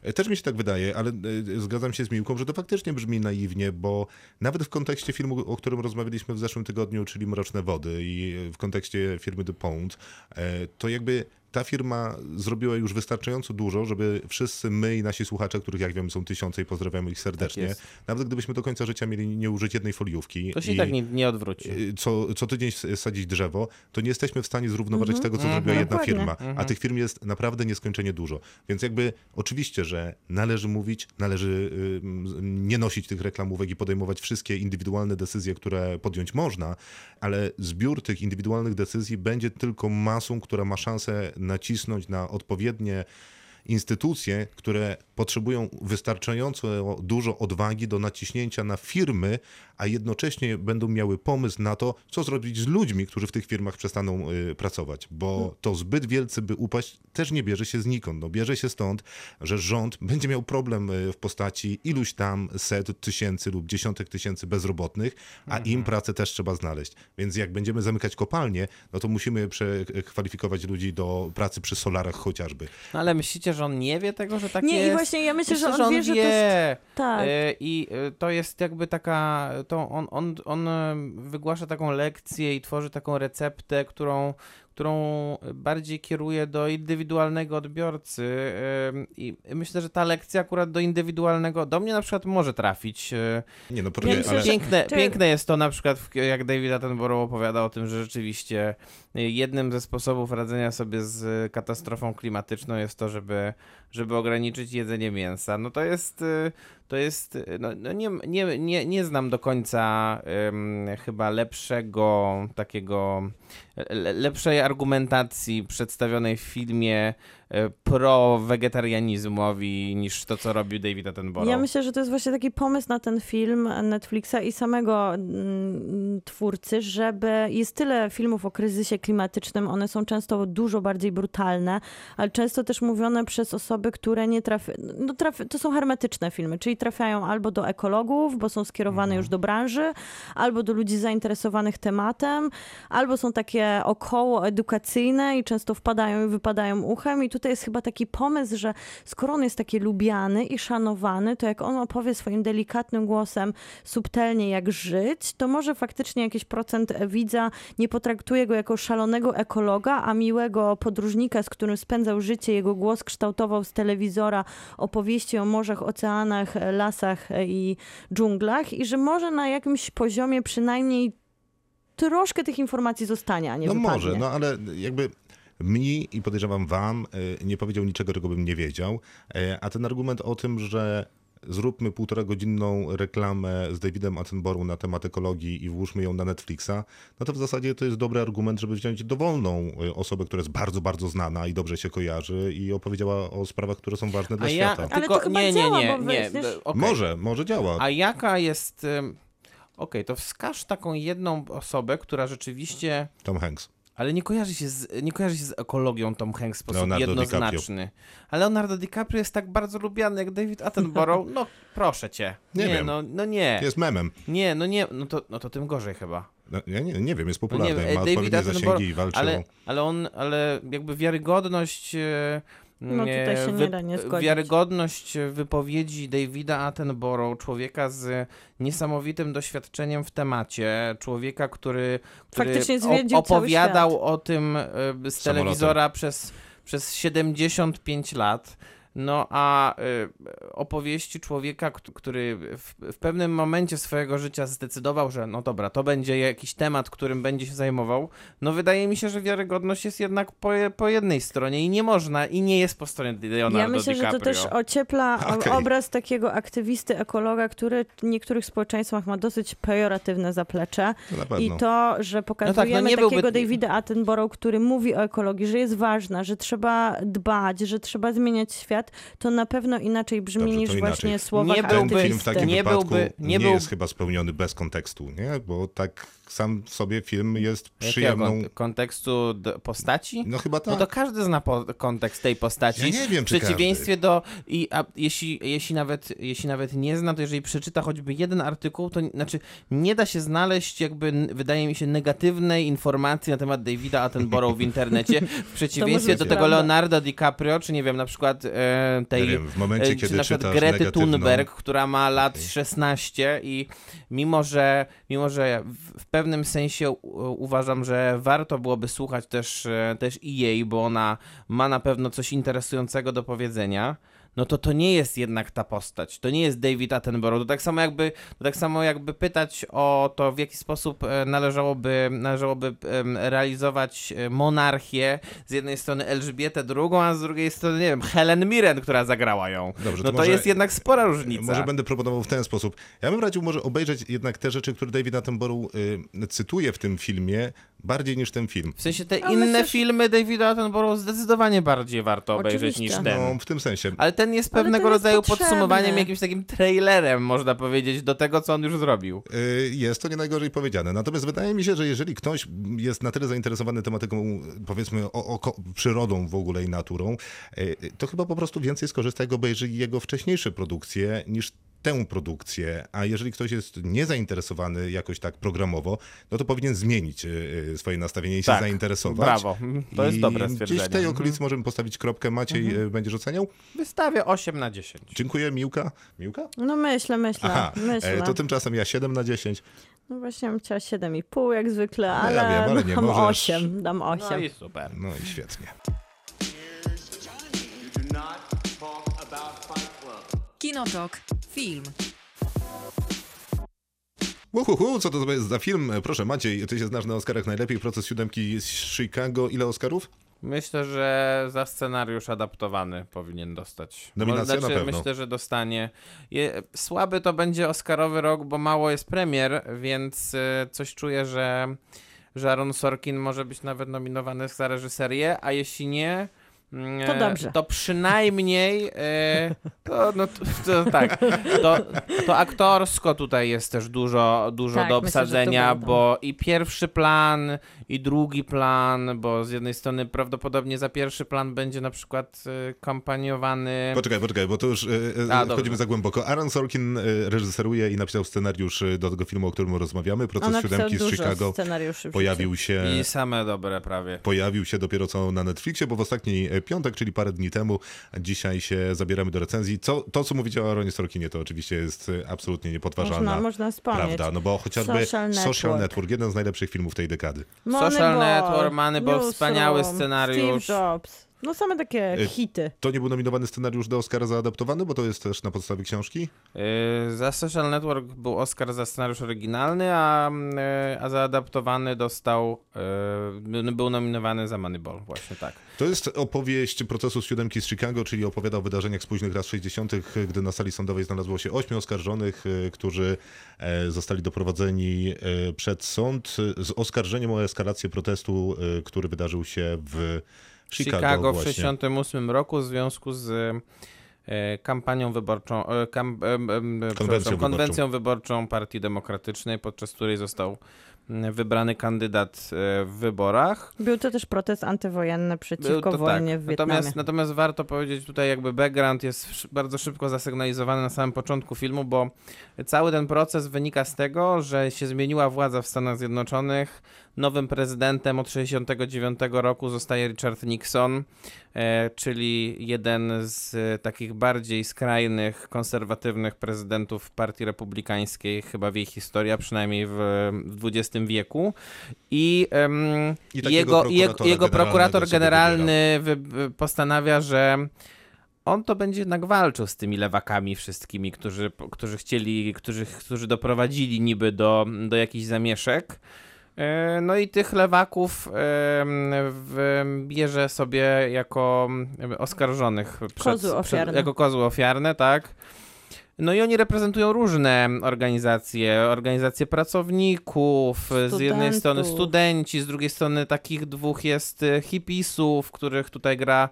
E, Też mi się tak wydaje, ale e, zgadzam się z Miłką, że to faktycznie brzmi naiwnie, bo nawet w kontekście filmu, o którym rozmawialiśmy w zeszłym tygodniu, czyli Mroczne Wody i w kontekście firmy DuPont, e, to jakby ta firma zrobiła już wystarczająco dużo, żeby wszyscy my i nasi słuchacze, których jak wiem są tysiące i pozdrawiamy ich serdecznie, jest. nawet gdybyśmy do końca życia mieli nie użyć jednej foliówki To się i tak nie, nie odwróci. y, co, co tydzień sadzić drzewo, to nie jesteśmy w stanie zrównoważyć tego, co zrobiła jedna Dokładnie. firma. A tych firm jest naprawdę nieskończenie dużo. Więc jakby oczywiście, że należy mówić, należy y, nie nosić tych reklamówek i podejmować wszystkie indywidualne decyzje, które podjąć można, ale zbiór tych indywidualnych decyzji będzie tylko masą, która ma szansę nacisnąć na odpowiednie instytucje, które potrzebują wystarczająco dużo odwagi do naciśnięcia na firmy, a jednocześnie będą miały pomysł na to, co zrobić z ludźmi, którzy w tych firmach przestaną y, pracować. Bo to zbyt wielcy, by upaść, też nie bierze się znikąd. No, bierze się stąd, że rząd będzie miał problem y, w postaci iluś tam set tysięcy lub dziesiątek tysięcy bezrobotnych, a im pracę też trzeba znaleźć. Więc jak będziemy zamykać kopalnie, no to musimy przekwalifikować ludzi do pracy przy solarach chociażby. No ale myślicie, że on nie wie tego, że tak Nie, jest? i właśnie ja myślę, że on wie, że to jest- tak. E, I e, to jest jakby taka, to on, on, on wygłasza taką lekcję i tworzy taką receptę, którą, którą bardziej kieruje do indywidualnego odbiorcy e, i myślę, że ta lekcja akurat do indywidualnego, do mnie na przykład może trafić. e, Nie no, Ja poczekaj, myślę, ale... Piękne, Czy- piękne jest to na przykład, jak David Attenborough opowiada o tym, że rzeczywiście jednym ze sposobów radzenia sobie z katastrofą klimatyczną jest to, żeby, żeby ograniczyć jedzenie mięsa. No to jest, y, to jest, y, no, no nie, nie, nie, nie znam do końca chyba lepszego takiego, le, lepszej argumentacji przedstawionej w filmie pro-wegetarianizmowi niż to, co robił David Attenborough. Ja myślę, że to jest właśnie taki pomysł na ten film Netflixa i samego mm, twórcy, żeby jest tyle filmów o kryzysie klimatycznym, one są często dużo bardziej brutalne, ale często też mówione przez osoby, które nie trafiają, no trafi, to są hermetyczne filmy, czyli trafiają albo do ekologów, bo są skierowane już do branży, albo do ludzi zainteresowanych tematem, albo są takie około edukacyjne i często wpadają i wypadają uchem i tutaj jest chyba taki pomysł, że skoro on jest taki lubiany i szanowany, to jak on opowie swoim delikatnym głosem subtelnie jak żyć, to może faktycznie jakiś procent widza nie potraktuje go jako szalonego ekologa, a miłego podróżnika, z którym spędzał życie, jego głos kształtował z telewizora opowieści o morzach, oceanach, lasach i dżunglach i że może na jakimś poziomie przynajmniej troszkę tych informacji zostanie, a nie No wypadnie. może, no ale jakby mi i podejrzewam wam y, nie powiedział niczego, czego bym nie wiedział. Y, A ten argument o tym, że zróbmy półtora godzinną reklamę z Davidem Attenborough na temat ekologii i włóżmy ją na Netflixa, no to w zasadzie to jest dobry argument, żeby wziąć dowolną y, osobę, która jest bardzo, bardzo znana i dobrze się kojarzy i opowiedziała o sprawach, które są ważne dla ja świata. Ale tylko, to chyba nie, nie, działa, nie, bo nie. d- okej. Może, może działa. A jaka jest... Okej, to wskaż taką jedną osobę, która rzeczywiście... Tom Hanks. Ale nie kojarzy się z, nie kojarzy się z ekologią Tom Hanks w sposób Leonardo jednoznaczny. A Leonardo DiCaprio jest tak bardzo lubiany jak David Attenborough. No proszę cię. Nie Nie, wiem. no, no nie. Jest memem. Nie, no nie, no to, no to tym gorzej chyba. No, ja nie, nie wiem, jest No popularny, nie, ma David odpowiednie zasięgi i walczy ale, ale on, ale jakby wiarygodność... e, No tutaj się nie da nie zgodzić. Wiarygodność wypowiedzi Davida Attenborough, człowieka z niesamowitym doświadczeniem w temacie, człowieka, który, który opowiadał o tym e, z telewizora przez, przez 75 lat. No a y, opowieści człowieka, kt- który w, w pewnym momencie swojego życia zdecydował, że no dobra, to będzie jakiś temat, którym będzie się zajmował, no wydaje mi się, że wiarygodność jest jednak po, po jednej stronie i nie można, i nie jest po stronie Leonardo Ja myślę, DiCaprio. że to też ociepla o- Okej. obraz takiego aktywisty, ekologa, który w niektórych społeczeństwach ma dosyć pejoratywne zaplecze. To I to, że pokazujemy no nie takiego byłby- Davida Attenborough, który mówi o ekologii, że jest ważna, że trzeba dbać, że trzeba zmieniać świat, to na pewno inaczej brzmi Dobrze, niż inaczej. właśnie słowa Nie Ten byłby- film w takim Nie wypadku byłby- nie nie, był- jest chyba spełniony bez kontekstu, nie? Bo tak sam w sobie film jest Jakiego przyjemną... kont- kontekstu postaci? No chyba tak. No to każdy zna po- kontekst tej postaci. Ja nie wiem, W przeciwieństwie do. I a jeśli, jeśli, nawet, jeśli nawet nie zna, to jeżeli przeczyta choćby jeden artykuł, to znaczy nie da się znaleźć, jakby wydaje mi się, negatywnej informacji na temat Davida Attenborough w internecie. W przeciwieństwie do tego prawda. Leonardo DiCaprio, czy nie wiem, na przykład e, tej. Wiem, w momencie, e, kiedy czy na przykład Grety negatywną- Thunberg, która ma lat Okej. 16 i mimo, że mimo, że w, pewnym sensie uważam, że warto byłoby słuchać też, e, też i jej, bo ona ma na pewno coś interesującego do powiedzenia. No to to nie jest jednak ta postać. To nie jest David Attenborough. To tak samo jakby, to tak samo jakby pytać o to, w jaki sposób e, należałoby, należałoby realizować e, monarchię. Z jednej strony Elżbietę II, a z drugiej strony, nie wiem, Helen Mirren, która zagrała ją. Dobrze, no to to może- jest jednak spora różnica. Może będę proponował w ten sposób. Ja bym radził może obejrzeć jednak te rzeczy, które David Attenborough y, cytuje w tym filmie, bardziej niż ten film. W sensie te Ale inne że- filmy Davida Attenborough zdecydowanie bardziej warto obejrzeć Oczywiście. niż ten. No, w tym sensie. Ale ten jest Ale pewnego jest rodzaju podsumowaniem, jakimś takim trailerem, można powiedzieć, do tego, co on już zrobił. Y, Jest to nie najgorzej powiedziane. Natomiast wydaje mi się, że jeżeli ktoś jest na tyle zainteresowany tematyką, powiedzmy, o, o, przyrodą w ogóle i naturą, y, to chyba po prostu więcej skorzysta, jak obejrzy jego wcześniejsze produkcje niż tę produkcję, a jeżeli ktoś jest niezainteresowany jakoś tak programowo, no to powinien zmienić y, y, swoje nastawienie i się Tak, zainteresować. brawo. Mhm, to jest I dobre Gdzieś stwierdzenie. w tej Mhm. okolicy możemy postawić kropkę. Maciej y, będziesz oceniał? Wystawię 8 na 10. Dziękuję, Miłka. Miłka? No myślę, myślę, Aha, myślę. e, to tymczasem ja 7 na 10. No właśnie bym chciała 7,5 jak zwykle, No ja ale, wiem, ale nie dam możesz. 8, dam 8. No i super. No i świetnie. Kinotok. Film. Uhuhu, co to jest za film? Proszę Maciej, ty się znasz na Oscarach najlepiej. Proces siódemki z Chicago. Ile Oscarów? Myślę, że za scenariusz adaptowany powinien dostać. Nominacja znaczy, na pewno. Myślę, że dostanie. Je, słaby to będzie Oscarowy rok, bo mało jest premier, więc e, coś czuję, że, że Aaron Sorkin może być nawet nominowany za reżyserię, a jeśli nie. To e, dobrze. To przynajmniej e, to, no, to, to tak. To, to aktorsko tutaj jest też dużo, dużo Tak, do myślę, obsadzenia, będą. bo i pierwszy plan, i drugi plan, bo z jednej strony prawdopodobnie za pierwszy plan będzie na przykład y, kampaniowany. Poczekaj, poczekaj, bo to już e, e, A, wchodzimy dobrze. za głęboko. Aaron Sorkin reżyseruje i napisał scenariusz do tego filmu, o którym rozmawiamy. Proces siódemki z Chicago pojawił się... I same dobre prawie. Pojawił się dopiero co na Netflixie, bo w ostatni e, piątek, czyli parę dni temu, dzisiaj się zabieramy do recenzji. Co, to, co mówicie o Aaronie Sorkinie, to oczywiście jest e, absolutnie niepodważalna Można, można wspomnieć. prawda, no bo chociażby Social Social Network. Network, jeden z najlepszych filmów tej dekady. Social Network, Moneyball, Newsroom, wspaniały scenariusz. Steve Jobs. No same takie Y, hity. To nie był nominowany scenariusz do Oscara zaadaptowany, bo to jest też na podstawie książki? Yy, Za Social Network był Oscar za scenariusz oryginalny, a, yy, a zaadaptowany dostał, yy, był nominowany za Moneyball, właśnie tak. To jest opowieść procesu siódemki z Chicago, czyli opowiada o wydarzeniach z późnych lat 60., gdy na sali sądowej znalazło się ośmiu oskarżonych, e, którzy e, zostali doprowadzeni e, przed sąd z oskarżeniem o eskalację protestu, e, który wydarzył się w Chicago, Chicago w właśnie. 1968 roku w związku z e, kampanią wyborczą, e, kam, przepraszam, wyborczą. konwencją wyborczą Partii Demokratycznej, podczas której został wybrany kandydat e, w wyborach. Był to też protest antywojenny przeciwko to wojnie tak. w Wietnamie. Natomiast, natomiast warto powiedzieć tutaj jakby background jest bardzo szybko zasygnalizowany na samym początku filmu, bo cały ten proces wynika z tego, że się zmieniła władza w Stanach Zjednoczonych. Nowym prezydentem od 69 roku zostaje Richard Nixon, e, czyli jeden z takich bardziej skrajnych, konserwatywnych prezydentów Partii Republikańskiej chyba w jej historii, a przynajmniej w, XX wieku. I, em, I jego, jego, jego prokurator generalny postanawia, że on to będzie jednak walczył z tymi lewakami wszystkimi, którzy, którzy chcieli, którzy, którzy doprowadzili niby do, do jakichś zamieszek. E, No i tych lewaków w, bierze sobie jako oskarżonych. Kozły ofiarne. jako kozły ofiarne, tak. No i oni reprezentują różne organizacje, organizacje pracowników, z jednej Studentów. strony studenci, z drugiej strony takich dwóch jest e, hipisów, których tutaj gra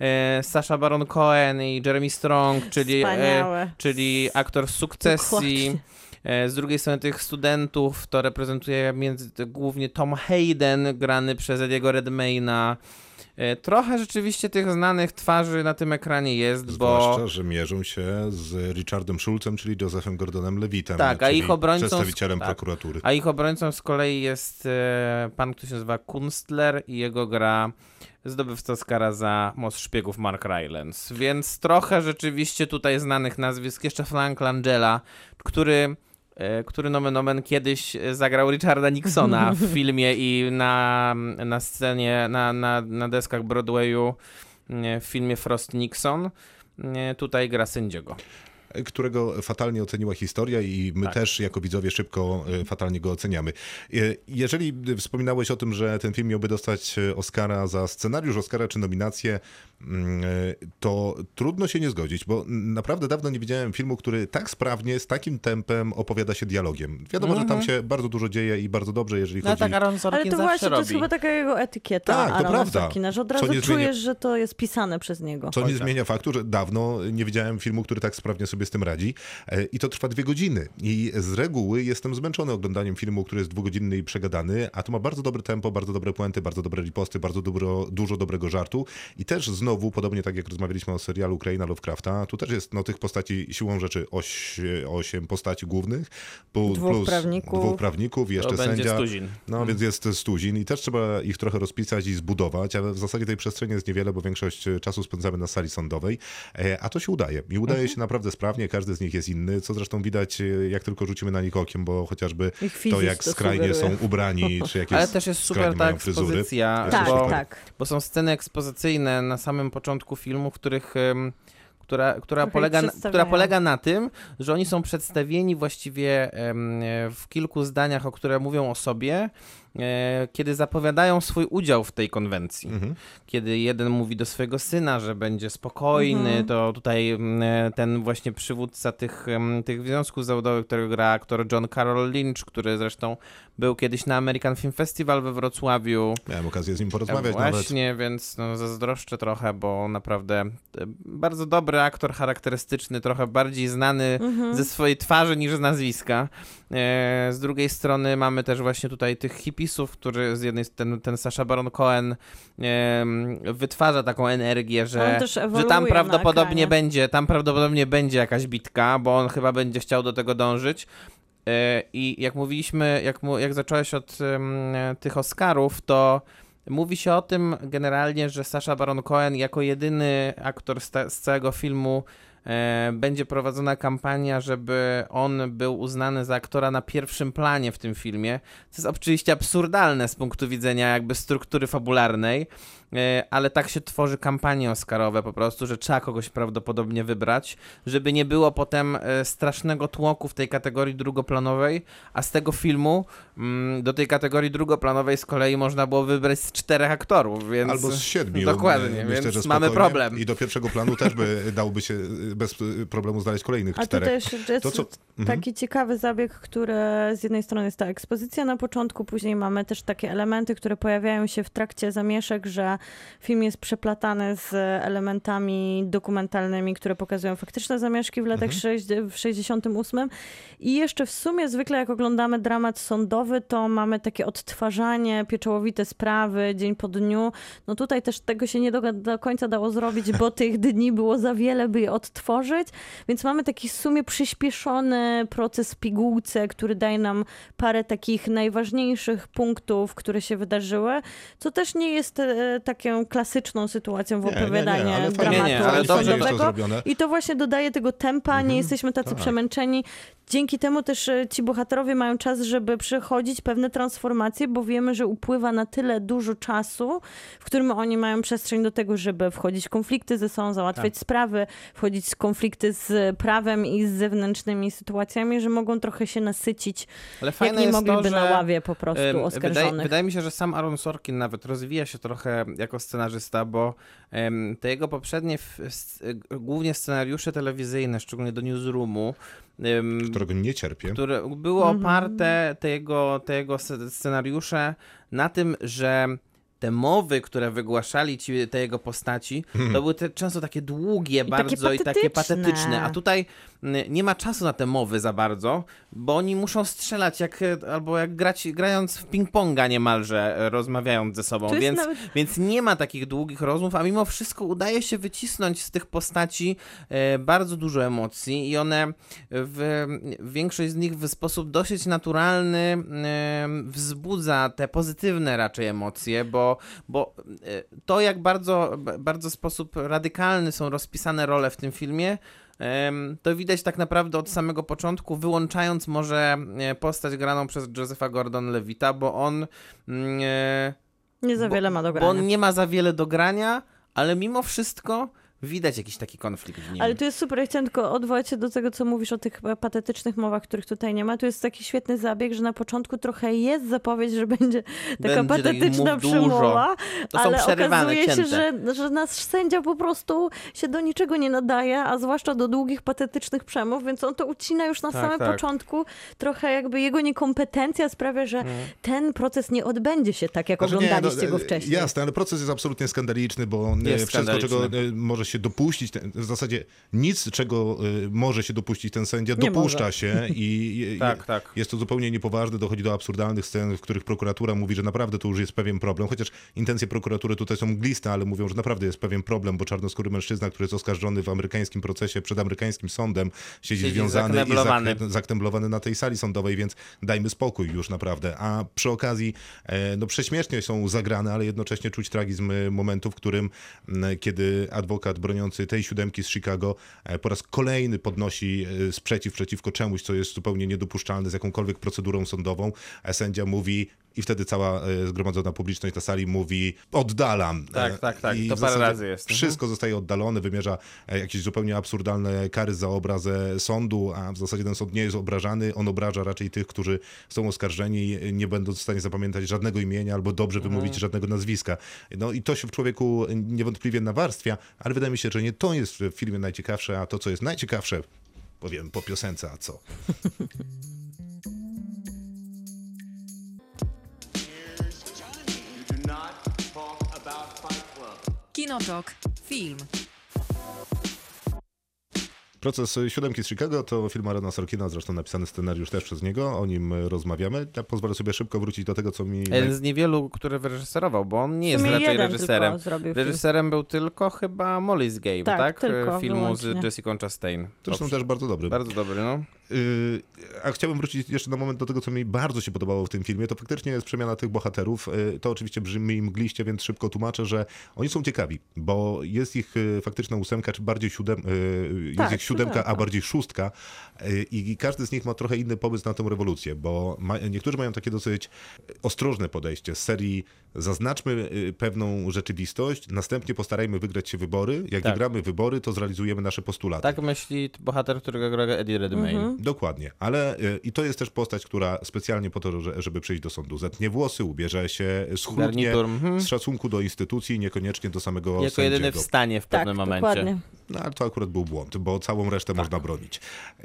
e, Sasha Baron Cohen i Jeremy Strong, czyli, e, czyli aktor z sukcesji. Dokładnie. E, Z drugiej strony tych studentów to reprezentuje między, głównie Tom Hayden, grany przez Ediego Redmayna. E, Trochę rzeczywiście tych znanych twarzy na tym ekranie jest, bo... Zwłaszcza, że mierzą się z Richardem Schulzem, czyli Josephem Gordonem Levitem, Tak, a ich obrońcą- przedstawicielem tak. prokuratury. A ich obrońcą z kolei jest e, pan, który się nazywa Kunstler i jego gra zdobywca Oscara za Most Szpiegów Mark Rylance. Więc trochę rzeczywiście tutaj znanych nazwisk. Jeszcze Frank Langella, który, który nomen omen kiedyś e, zagrał Richarda Nixona w filmie i na, na scenie, na, na, na deskach Broadwayu e, w filmie Frost Nixon. E, Tutaj gra sędziego. Którego fatalnie oceniła historia i my Tak. też jako widzowie szybko e, fatalnie go oceniamy. E, Jeżeli wspominałeś o tym, że ten film miałby dostać e, Oscara za scenariusz, Oscara czy nominację, mm, to trudno się nie zgodzić, bo naprawdę dawno nie widziałem filmu, który tak sprawnie, z takim tempem opowiada się dialogiem. Wiadomo, że tam się bardzo dużo dzieje i bardzo dobrze, jeżeli No chodzi... tak Aaron Ale Sorkin to zawsze właśnie to jest robi. chyba taka jego etykieta Tak, to prawda. Sorkina, że od razu nie czujesz, zmienia- że to jest pisane przez niego. Co nie zmienia faktu, że dawno nie widziałem filmu, który tak sprawnie sobie z tym radzi. E, I to trwa dwie godziny. I z reguły jestem zmęczony oglądaniem filmu, który jest dwugodzinny i przegadany, a to ma bardzo dobre tempo, bardzo dobre puenty, bardzo dobre riposty, bardzo dobro, dużo dobrego żartu. I też znowu, podobnie tak jak rozmawialiśmy o serialu Ukraina Lovecrafta, tu też jest no, tych postaci siłą rzeczy oś, osiem postaci głównych, pu- Dwóch plus prawników. dwóch prawników, jeszcze To będzie sędzia. stuzin. No więc jest stuzin i też trzeba ich trochę rozpisać i zbudować, ale w zasadzie tej przestrzeni jest niewiele, bo większość czasu spędzamy na sali sądowej, E, a to się udaje. I udaje Mhm. się naprawdę sprawnie, każdy z nich jest inny, co zresztą widać, e, jak tylko rzucimy na nich okiem, bo chociażby to, jak to skrajnie są sugeruje. ubrani, czy jakie Ale też jest super ta fryzury. ekspozycja, Jest Tak, bo, tak. bo są sceny ekspozycyjne na samym początku filmu, w których która, która, polega, na, która polega na tym, że oni są przedstawieni właściwie em, w kilku zdaniach, o które mówią o sobie, kiedy zapowiadają swój udział w tej konwencji. Mhm. Kiedy jeden mówi do swojego syna, że będzie spokojny, Mhm. to tutaj mm, e, ten właśnie przywódca tych, em, tych związków zawodowych, którego gra aktor John Carroll Lynch, który zresztą był kiedyś na American Film Festival we Wrocławiu. Miałem okazję z nim porozmawiać nawet. Właśnie, więc no, zazdroszczę trochę, bo naprawdę e, bardzo dobry aktor charakterystyczny, trochę bardziej znany ze swojej twarzy niż z nazwiska. E, z drugiej strony mamy też właśnie tutaj tych hipisów, który z jednej ten, ten Sasha Baron Cohen em, wytwarza taką energię, że, że tam prawdopodobnie będzie, tam prawdopodobnie będzie jakaś bitka, bo on chyba będzie chciał do tego dążyć. E, I jak mówiliśmy, jak, mu, jak zacząłeś od em, tych Oscarów, to mówi się o tym generalnie, że Sasha Baron Cohen jako jedyny aktor z, te, z całego filmu e, będzie prowadzona kampania, żeby on był uznany za aktora na pierwszym planie w tym filmie. To jest oczywiście absurdalne z punktu widzenia jakby struktury fabularnej, e, ale tak się tworzy kampanie oscarowe po prostu, że trzeba kogoś prawdopodobnie wybrać, żeby nie było potem e, strasznego tłoku w tej kategorii drugoplanowej, a z tego filmu mm, do tej kategorii drugoplanowej z kolei można było wybrać z czterech aktorów, więc... Albo z siedmiu. Dokładnie, Myślę, więc że mamy problem. I do pierwszego planu też by dałoby się y, bez problemu znaleźć kolejnych A to czterech. też jest To co- mhm. taki ciekawy zabieg, który z jednej strony jest ta ekspozycja na początku, później mamy też takie elementy, które pojawiają się w trakcie zamieszek, że film jest przeplatany z elementami dokumentalnymi, które pokazują faktyczne zamieszki w latach Mhm. sześć- w 68. I jeszcze w sumie zwykle jak oglądamy dramat sądowy, to mamy takie odtwarzanie, pieczołowite sprawy, dzień po dniu. No tutaj też tego się nie do, do końca dało zrobić, bo tych dni było za wiele, by je odtworzyć, więc mamy taki w sumie przyspieszony proces pigułce, który daje nam parę takich najważniejszych punktów, które się wydarzyły, co też nie jest e, taką klasyczną sytuacją w Nie, nie, nie, opowiadaniu ale dramatu Nie, nie, ale sądowego. I to właśnie dodaje tego tempa, nie jesteśmy tacy tak. przemęczeni. Dzięki temu też e, ci bohaterowie mają czas, żeby przechodzić pewne transformacje, bo wiemy, że upływa na tyle dużo czasu, w którym oni mają przestrzeń do tego, żeby wchodzić w konflikty ze sobą, załatwiać Tak. sprawy, wchodzić w konflikty z prawem i z zewnętrznymi sytuacjami, że mogą trochę się nasycić, Ale jak nie jest mogliby to, że... na ławie po prostu oskarżonych. Wydaje, wydaje mi się, że sam Aaron Sorkin nawet rozwija się trochę jako scenarzysta, bo te jego poprzednie, głównie scenariusze telewizyjne, szczególnie do Newsroomu, którego nie cierpię. które było Mhm. oparte, te jego, te jego sce- scenariusze, na tym, że te mowy, które wygłaszali ci, te jego postaci, to były te, często takie długie I takie bardzo i takie patetyczne. A tutaj nie ma czasu na te mowy za bardzo, bo oni muszą strzelać jak, e, albo jak grać, grając w ping-ponga niemalże, e, rozmawiając ze sobą, więc, nawet- więc nie ma takich długich rozmów, a mimo wszystko udaje się wycisnąć z tych postaci e, bardzo dużo emocji i one w, większość z nich w sposób dosyć naturalny wzbudza te pozytywne raczej emocje, bo, bo to jak bardzo, bardzo sposób radykalny są rozpisane role w tym filmie, to widać tak naprawdę od samego początku, wyłączając może e, postać graną przez Josepha Gordon-Levita, bo on mm, e, Nie za bo- wiele ma do bo grania. on nie ma za wiele do grania, ale mimo wszystko widać jakiś taki konflikt w nim. Ale to jest super. Ja chciałam tylko odwołać się do tego, co mówisz o tych patetycznych mowach, których tutaj nie ma. Tu jest taki świetny zabieg, że na początku trochę jest zapowiedź, że będzie taka Będzie patetyczna przemowa, ale okazuje się, cięte. że, że nasz sędzia po prostu się do niczego nie nadaje, a zwłaszcza do długich, patetycznych przemów, więc on to ucina już na Tak, samym tak. początku. Trochę jakby jego niekompetencja sprawia, że Mhm. ten proces nie odbędzie się tak, jak Znaczy nie, oglądaliście no, go e, wcześniej. Jasne, ale proces jest absolutnie skandaliczny, bo e, Jest wszystko, czego skandaliczny. e, może się dopuścić, ten, w zasadzie nic, czego e, może się dopuścić ten sędzia, Nie dopuszcza może. się i Tak, tak. jest to zupełnie niepoważne, dochodzi do absurdalnych scen, w których prokuratura mówi, że naprawdę to już jest pewien problem, chociaż intencje prokuratury tutaj są mgliste, ale mówią, że naprawdę jest pewien problem, bo czarnoskóry mężczyzna, który jest oskarżony w amerykańskim procesie przed amerykańskim sądem, siedzi, Siedzi związany i zakneblowany. zaktemblowany na tej sali sądowej, więc dajmy spokój już naprawdę. A przy okazji, e, no prześmiesznie są zagrane, ale jednocześnie czuć tragizm e, momentu, w którym, kiedy adwokat broniący tej siódemki z Chicago e, po raz kolejny podnosi e, sprzeciw przeciwko czemuś, co jest zupełnie niedopuszczalne z jakąkolwiek procedurą sądową, a sędzia mówi i wtedy cała e, zgromadzona publiczność na sali mówi oddalam. Tak, E, tak, tak. i To parę razy jest. Mhm. Wszystko zostaje oddalone, wymierza e, jakieś zupełnie absurdalne kary za obrazę sądu, a w zasadzie ten sąd nie jest obrażany, on obraża raczej tych, którzy są oskarżeni, nie będąc w stanie zapamiętać żadnego imienia albo dobrze Mhm. wymówić żadnego nazwiska. No i to się w człowieku niewątpliwie nawarstwia, ale wydaje mi się, że nie to jest w filmie najciekawsze, a to, co jest najciekawsze, powiem po piosence, a co? Kinotok. Film. Proces siódemki z Chicago to film Arona Sorkina, zresztą napisany scenariusz też przez niego, o nim e, rozmawiamy. Ja pozwolę sobie szybko wrócić do tego, co mi... Jeden z niewielu, który wyreżyserował, bo on nie jest raczej reżyserem. zrobił film. Reżyserem był tylko chyba Molly's Game, tak? Tak, tylko, Filmu wyłącznie. z Jessica Chastain. Zresztą Dobrze. też bardzo dobry. Bardzo dobry, no. Yy, a chciałbym wrócić jeszcze na moment do tego, co mi bardzo się podobało w tym filmie. To faktycznie jest przemiana tych bohaterów. Yy, To oczywiście brzmi mgliście, więc szybko tłumaczę, że oni są ciekawi, bo jest ich yy, faktyczna ósemka, czy bardziej siódem, yy, jest Tak, ich siódemka, a bardziej szóstka. Y, I każdy z nich ma trochę inny pomysł na tę rewolucję, bo ma, niektórzy mają takie dosyć ostrożne podejście z serii zaznaczmy y, pewną rzeczywistość, następnie postarajmy wygrać się wybory. Jak Tak. wygramy wybory, to zrealizujemy nasze postulaty. Tak myśli bohater, którego gra Eddie Redmayne. Dokładnie, ale y, i to jest też postać, która specjalnie po to, że, żeby przyjść do sądu, zetnie włosy, ubierze się schludnie, mhm. z szacunku do instytucji, niekoniecznie do samego Jako sędziego. jedyny w stanie w Tak, pewnym momencie. dokładnie. No ale to akurat był błąd, bo całą resztę Tak. można bronić.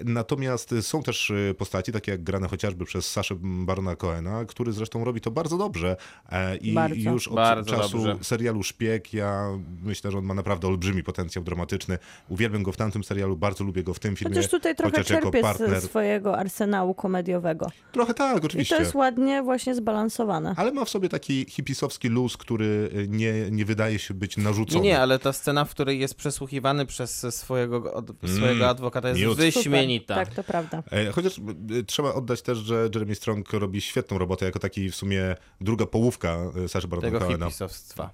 Natomiast y, są też y, postaci, takie jak grane chociażby przez Saszę Barona Cohena, który zresztą robi to bardzo dobrze e, i Bardzo. już od Bardzo czasu dobrze. serialu Szpieg, ja myślę, że on ma naprawdę olbrzymi potencjał dramatyczny. Uwielbiam go w tamtym serialu, bardzo lubię go w tym filmie. Chociaż tutaj trochę chociaż czerpie partner. ze swojego arsenału komediowego. Trochę tak, I oczywiście. to jest ładnie właśnie zbalansowane. Ale ma w sobie taki hipisowski luz, który y, nie, nie wydaje się być Nie, narzucony. nie, ale ta scena, w której jest przesłuchiwany przez swojego, od, swojego adwokata jest miód. wyśmienita. Super. Tak, to prawda. E, Chociaż y, trzeba oddać też, że Jeremy Strong robi świetną robotę jako taki w sumie druga połówka y, Saszy Barona Tego Cohena.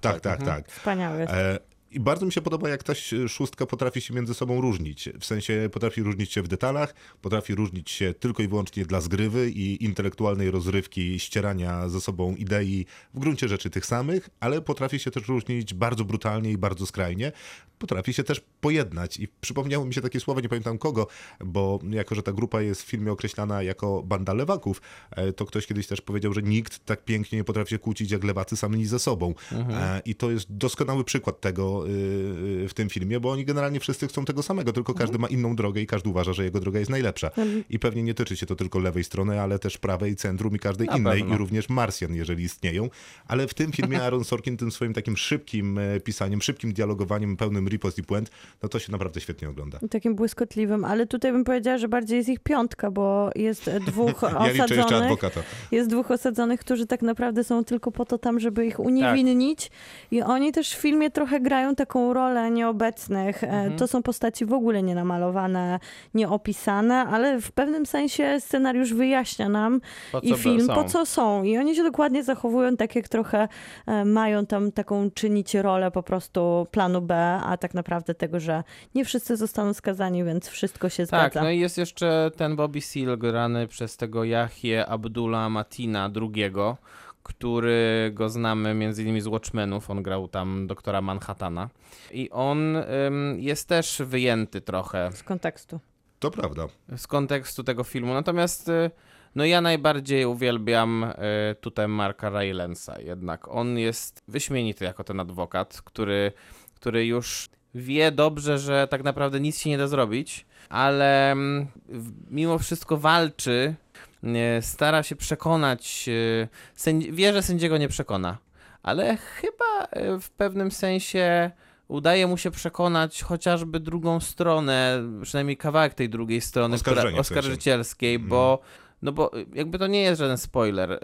Tak, tak, Mhm. tak. Wspaniały. E, I bardzo mi się podoba, jak ta szóstka potrafi się między sobą różnić. W sensie potrafi różnić się w detalach, potrafi różnić się tylko i wyłącznie dla zgrywy i intelektualnej rozrywki, ścierania ze sobą idei w gruncie rzeczy tych samych, ale potrafi się też różnić bardzo brutalnie i bardzo skrajnie. Potrafi się też pojednać. I przypomniało mi się takie słowo, nie pamiętam kogo, bo jako, że ta grupa jest w filmie określana jako banda lewaków, e, to ktoś kiedyś też powiedział, że nikt tak pięknie nie potrafi się kłócić jak lewacy sami ze sobą. E, I to jest doskonały przykład tego y, y, w tym filmie, bo oni generalnie wszyscy chcą tego samego, tylko każdy ma inną drogę i każdy uważa, że jego droga jest najlepsza. I pewnie nie tyczy się to tylko lewej strony, ale też prawej, centrum i każdej Na innej pewno. i również Marsjan, jeżeli istnieją. Ale w tym filmie Aaron Sorkin tym swoim takim szybkim e, pisaniem, szybkim dialogowaniem, pełnym ripost i puent, no to się naprawdę świetnie ogląda. Takim błyskotliwym, ale tutaj bym powiedziała, że bardziej jest ich piątka, bo jest dwóch Ja liczę jeszcze osadzonych. adwokata. Jest dwóch osadzonych, którzy tak naprawdę są tylko po to tam, żeby ich uniewinnić. I oni też w filmie trochę grają taką rolę nieobecnych. E, Mhm. To są postaci w ogóle nie namalowane, nieopisane, ale w pewnym sensie scenariusz wyjaśnia nam i film, są. po co są. I oni się dokładnie zachowują tak, jak trochę e, mają tam taką czynić rolę po prostu planu B, a tak naprawdę tego, że nie wszyscy zostaną skazani, więc wszystko się Tak, zgadza. no i jest jeszcze ten Bobby Seal grany przez tego Yahya Abdullah Matina II, który go znamy między innymi z Watchmenów, on grał tam doktora Manhattana. I on ym, jest też wyjęty trochę. Z kontekstu. To prawda. z kontekstu tego filmu, natomiast y, no ja najbardziej uwielbiam y, tutaj Marka Rylance'a, jednak on jest wyśmienity jako ten adwokat, który, który już wie dobrze, że tak naprawdę nic się nie da zrobić, ale mm, mimo wszystko walczy, stara się przekonać, sędzi- wie, że sędziego nie przekona, ale chyba y, w pewnym sensie udaje mu się przekonać chociażby drugą stronę, przynajmniej kawałek tej drugiej strony, która, w sensie. oskarżycielskiej, Mhm. bo no bo jakby to nie jest żaden spoiler.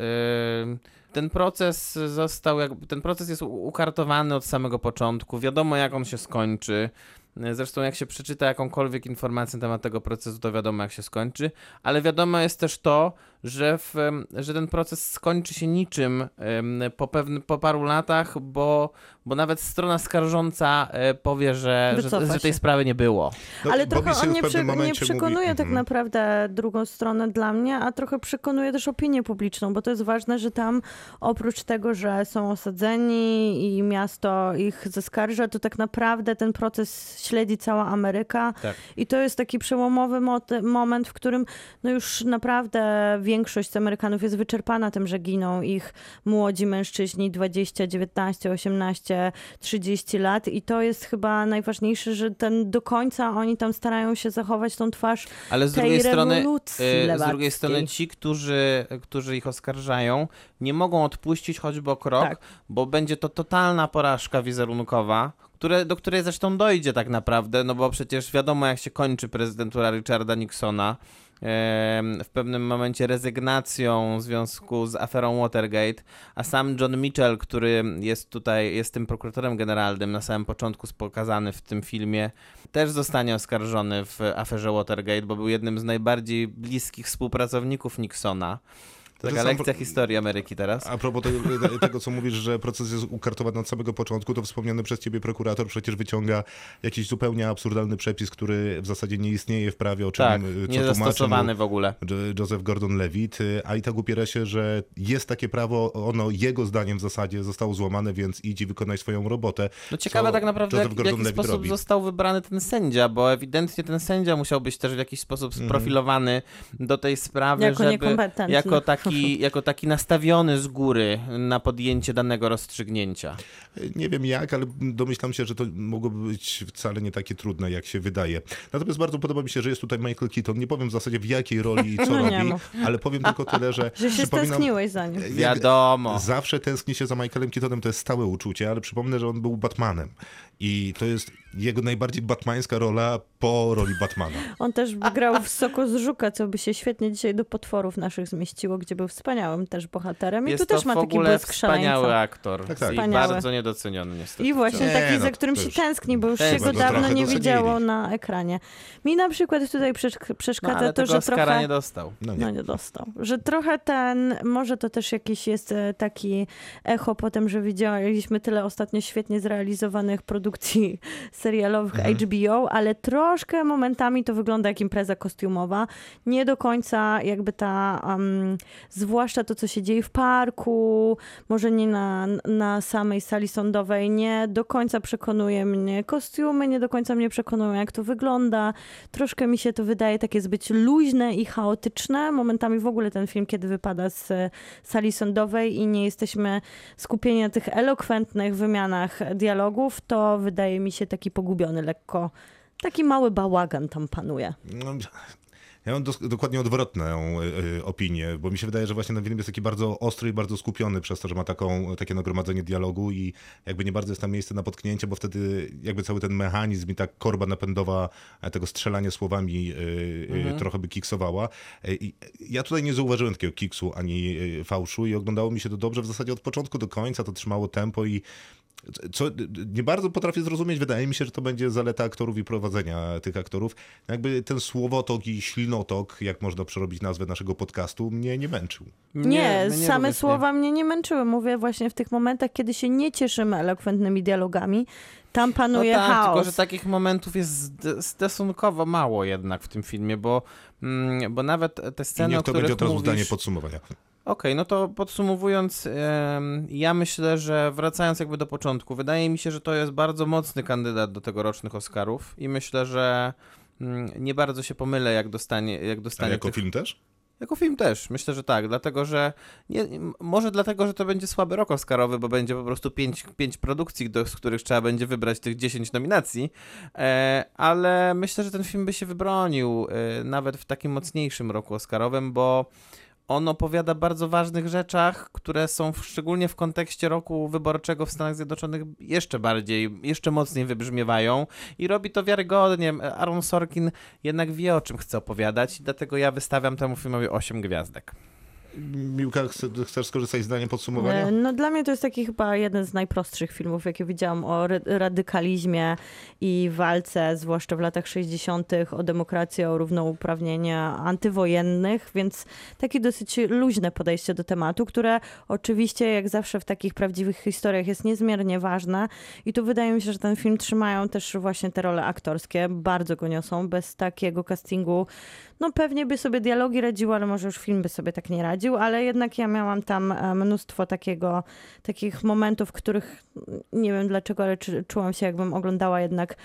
Ten proces został, jakby, ten proces jest ukartowany od samego początku. Wiadomo, jak on się skończy. Y, Zresztą, jak się przeczyta jakąkolwiek informację na temat tego procesu, to wiadomo, jak się skończy. Ale wiadomo jest też to, że, w, że ten proces skończy się niczym ym, po, pewnym, po paru latach, bo, bo nawet strona skarżąca y, powie, że, że, że tej sprawy nie było. No, Ale trochę on nie, prze, nie przekonuje mówi, tak Mhm. naprawdę drugą stronę dla mnie, a trochę przekonuje też opinię publiczną, bo to jest ważne, że tam oprócz tego, że są osadzeni i miasto ich zaskarża, to tak naprawdę ten proces śledzi cała Ameryka Tak. i to jest taki przełomowy moment, w którym no już naprawdę większość Amerykanów jest wyczerpana tym, że giną ich młodzi mężczyźni 20, 19, 18, 30 lat i to jest chyba najważniejsze, że ten do końca oni tam starają się zachować tą twarz Ale z tej drugiej strony, y, z drugiej strony ci, którzy, którzy ich oskarżają, nie mogą odpuścić choćby o krok, Tak. bo będzie to totalna porażka wizerunkowa, które, do której zresztą dojdzie tak naprawdę, no bo przecież wiadomo jak się kończy prezydentura Richarda Nixona. W pewnym momencie rezygnacją w związku z aferą Watergate, a sam John Mitchell, który jest tutaj, jest tym prokuratorem generalnym na samym początku pokazany w tym filmie, też zostanie oskarżony w aferze Watergate, bo był jednym z najbardziej bliskich współpracowników Nixona. Taka sam- lekcja historii Ameryki teraz. A propos tego, tego, co mówisz, że proces jest ukartowany od samego początku, to wspomniany przez ciebie prokurator przecież wyciąga jakiś zupełnie absurdalny przepis, który w zasadzie nie istnieje w prawie, o czym Tak, co tłumaczy niezastosowany w ogóle. Jo- Joseph Gordon-Levitt, y, a i tak upiera się, że jest takie prawo, ono jego zdaniem w zasadzie zostało złamane, więc idź i wykonaj swoją robotę. No ciekawe tak naprawdę, jak, w jaki sposób robi. został wybrany ten sędzia, bo ewidentnie ten sędzia musiał być też w jakiś sposób Mhm. sprofilowany do tej sprawy, Jako żeby jako taki, jako taki nastawiony z góry na podjęcie danego rozstrzygnięcia. Nie wiem jak, ale domyślam się, że to mogłoby być wcale nie takie trudne, jak się wydaje. Natomiast bardzo podoba mi się, że jest tutaj Michael Keaton. Nie powiem w zasadzie w jakiej roli i co No robi, mów. ale powiem tylko tyle, że Że się stęskniłeś za nim. Wiadomo. Zawsze tęskni się za Michaelem Keatonem, to jest stałe uczucie, ale przypomnę, że on był Batmanem. I to jest jego najbardziej batmańska rola po roli Batmana. On też grał w Soko z Żuka, co by się świetnie dzisiaj do potworów naszych zmieściło, gdzie był wspaniałym też bohaterem. I Jest tu też to ma w taki błysk wspaniały szaleńca. aktor Tak, tak. i Wspaniały. bardzo niedoceniony niestety. I właśnie Nie, taki, no, za którym się tęskni, bo już się go dawno nie widziało na ekranie. Mi na przykład tutaj przesz- no, przeszkadza ale to, że Oscara trochę... nie dostał. No No nie. nie dostał. Że trochę ten, może to też jakiś jest e, taki echo po tym, że widzieliśmy tyle ostatnio świetnie zrealizowanych produkcji serialowych Mhm. HBO, ale troszkę momentami to wygląda jak impreza kostiumowa. Nie do końca jakby ta, um, zwłaszcza to, co się dzieje w parku, może nie na, na samej sali sądowej, nie do końca przekonuje mnie kostiumy, nie do końca mnie przekonują, jak to wygląda. Troszkę mi się to wydaje takie zbyt luźne i chaotyczne. Momentami w ogóle ten film, kiedy wypada z sali sądowej i nie jesteśmy skupieni na tych elokwentnych wymianach dialogów, to wydaje mi się taki pogubiony lekko. Taki mały bałagan tam panuje. No, ja mam dokładnie odwrotną y, y, opinię, bo mi się wydaje, że właśnie ten film jest taki bardzo ostry i bardzo skupiony przez to, że ma taką, takie nagromadzenie dialogu i jakby nie bardzo jest tam miejsce na potknięcie, bo wtedy jakby cały ten mechanizm i ta korba napędowa e, tego strzelania słowami y, y, trochę by kiksowała. E, ja tutaj nie zauważyłem takiego kiksu ani fałszu i oglądało mi się to dobrze w zasadzie od początku do końca, to trzymało tempo i co nie bardzo potrafię zrozumieć, wydaje mi się, że to będzie zaleta aktorów i prowadzenia tych aktorów. Jakby ten słowotok i ślinotok, jak można przerobić nazwę naszego podcastu, mnie nie męczył. Nie, mnie same słowa mnie nie męczyły. Mówię właśnie w tych momentach, kiedy się nie cieszymy elokwentnymi dialogami, tam No panuje tak, chaos. tylko że takich momentów jest stosunkowo mało jednak w tym filmie, bo, mm, bo nawet te I sceny, niech o to których będzie od razu mówisz... zdanie podsumowania. Okej, no to podsumowując, ja myślę, że wracając jakby do początku, wydaje mi się, że to jest bardzo mocny kandydat do tegorocznych Oscarów i myślę, że mm, nie bardzo się pomylę, jak dostanie, jak A dostanie jako tych... film też? Jako film też, myślę, że tak, dlatego że nie, może dlatego, że to będzie słaby rok Oscarowy, bo będzie po prostu pięć, pięć produkcji, do, z których trzeba będzie wybrać tych 10 nominacji, e, ale myślę, że ten film by się wybronił e, nawet w takim mocniejszym roku Oscarowym, bo on opowiada bardzo ważnych rzeczach, które są w, szczególnie w kontekście roku wyborczego w Stanach Zjednoczonych jeszcze bardziej, jeszcze mocniej wybrzmiewają i robi to wiarygodnie. Aaron Sorkin jednak wie, o czym chce opowiadać dlatego ja wystawiam temu filmowi 8 gwiazdek. Miłka, chce- chcesz skorzystać z zdania podsumowania? E, No dla mnie to jest taki chyba jeden z najprostszych filmów, jakie widziałam o radykalizmie i walce, zwłaszcza w latach 60., o demokrację, o równouprawnienia antywojennych, więc takie dosyć luźne podejście do tematu, które oczywiście, jak zawsze w takich prawdziwych historiach, jest niezmiernie ważne. I tu wydaje mi się, że ten film trzymają też właśnie te role aktorskie, bardzo go niosą. Bez takiego castingu, no pewnie by sobie dialogi radziły, ale może już film by sobie tak nie radził, ale jednak ja miałam tam e, mnóstwo takiego, takich momentów, których mm, nie wiem dlaczego, ale czułam się jakbym oglądała jednak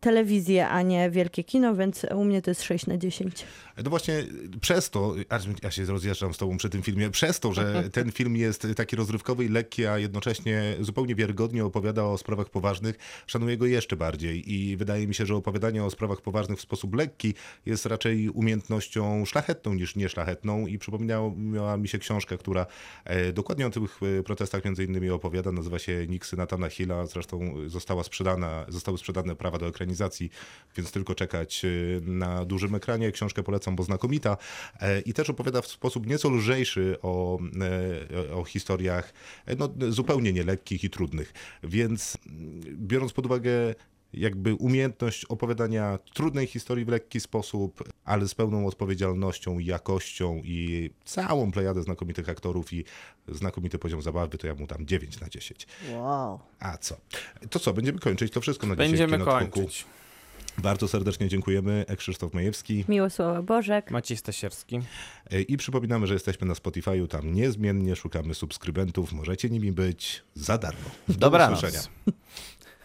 telewizję, a nie wielkie kino, więc u mnie to jest 6 na 10. No właśnie przez to, aż ja się rozjeżdżam z tobą przy tym filmie, przez to, że ten film jest taki rozrywkowy i lekki, a jednocześnie zupełnie wiarygodnie opowiada o sprawach poważnych, szanuję go jeszcze bardziej. I wydaje mi się, że opowiadanie o sprawach poważnych w sposób lekki jest raczej umiejętnością szlachetną niż nieszlachetną. I przypomniała mi się książka, która e, dokładnie o tych e, protestach między innymi opowiada, nazywa się Niksy Natana Hilla, zresztą została sprzedana, zostały sprzedane prawa do ekranizacji, więc tylko czekać e, na dużym ekranie. Książkę polecam, bo znakomita E, i też opowiada w sposób nieco lżejszy o, e, o historiach e, no, zupełnie nielekkich i trudnych. Więc mm, biorąc pod uwagę jakby umiejętność opowiadania trudnej historii w lekki sposób, ale z pełną odpowiedzialnością, jakością i całą plejadę znakomitych aktorów i znakomity poziom zabawy, to ja mu dam 9 na 10. Wow. A co? To co, będziemy kończyć to wszystko na dzisiaj. w Będziemy kończyć. Bardzo serdecznie dziękujemy. Krzysztof Majewski. Miłosława Bożek. Maciej Stasierski. E, I przypominamy, że jesteśmy na Spotify'u, tam niezmiennie szukamy subskrybentów. Możecie nimi być za darmo. Do Dobranoc. usłyszenia.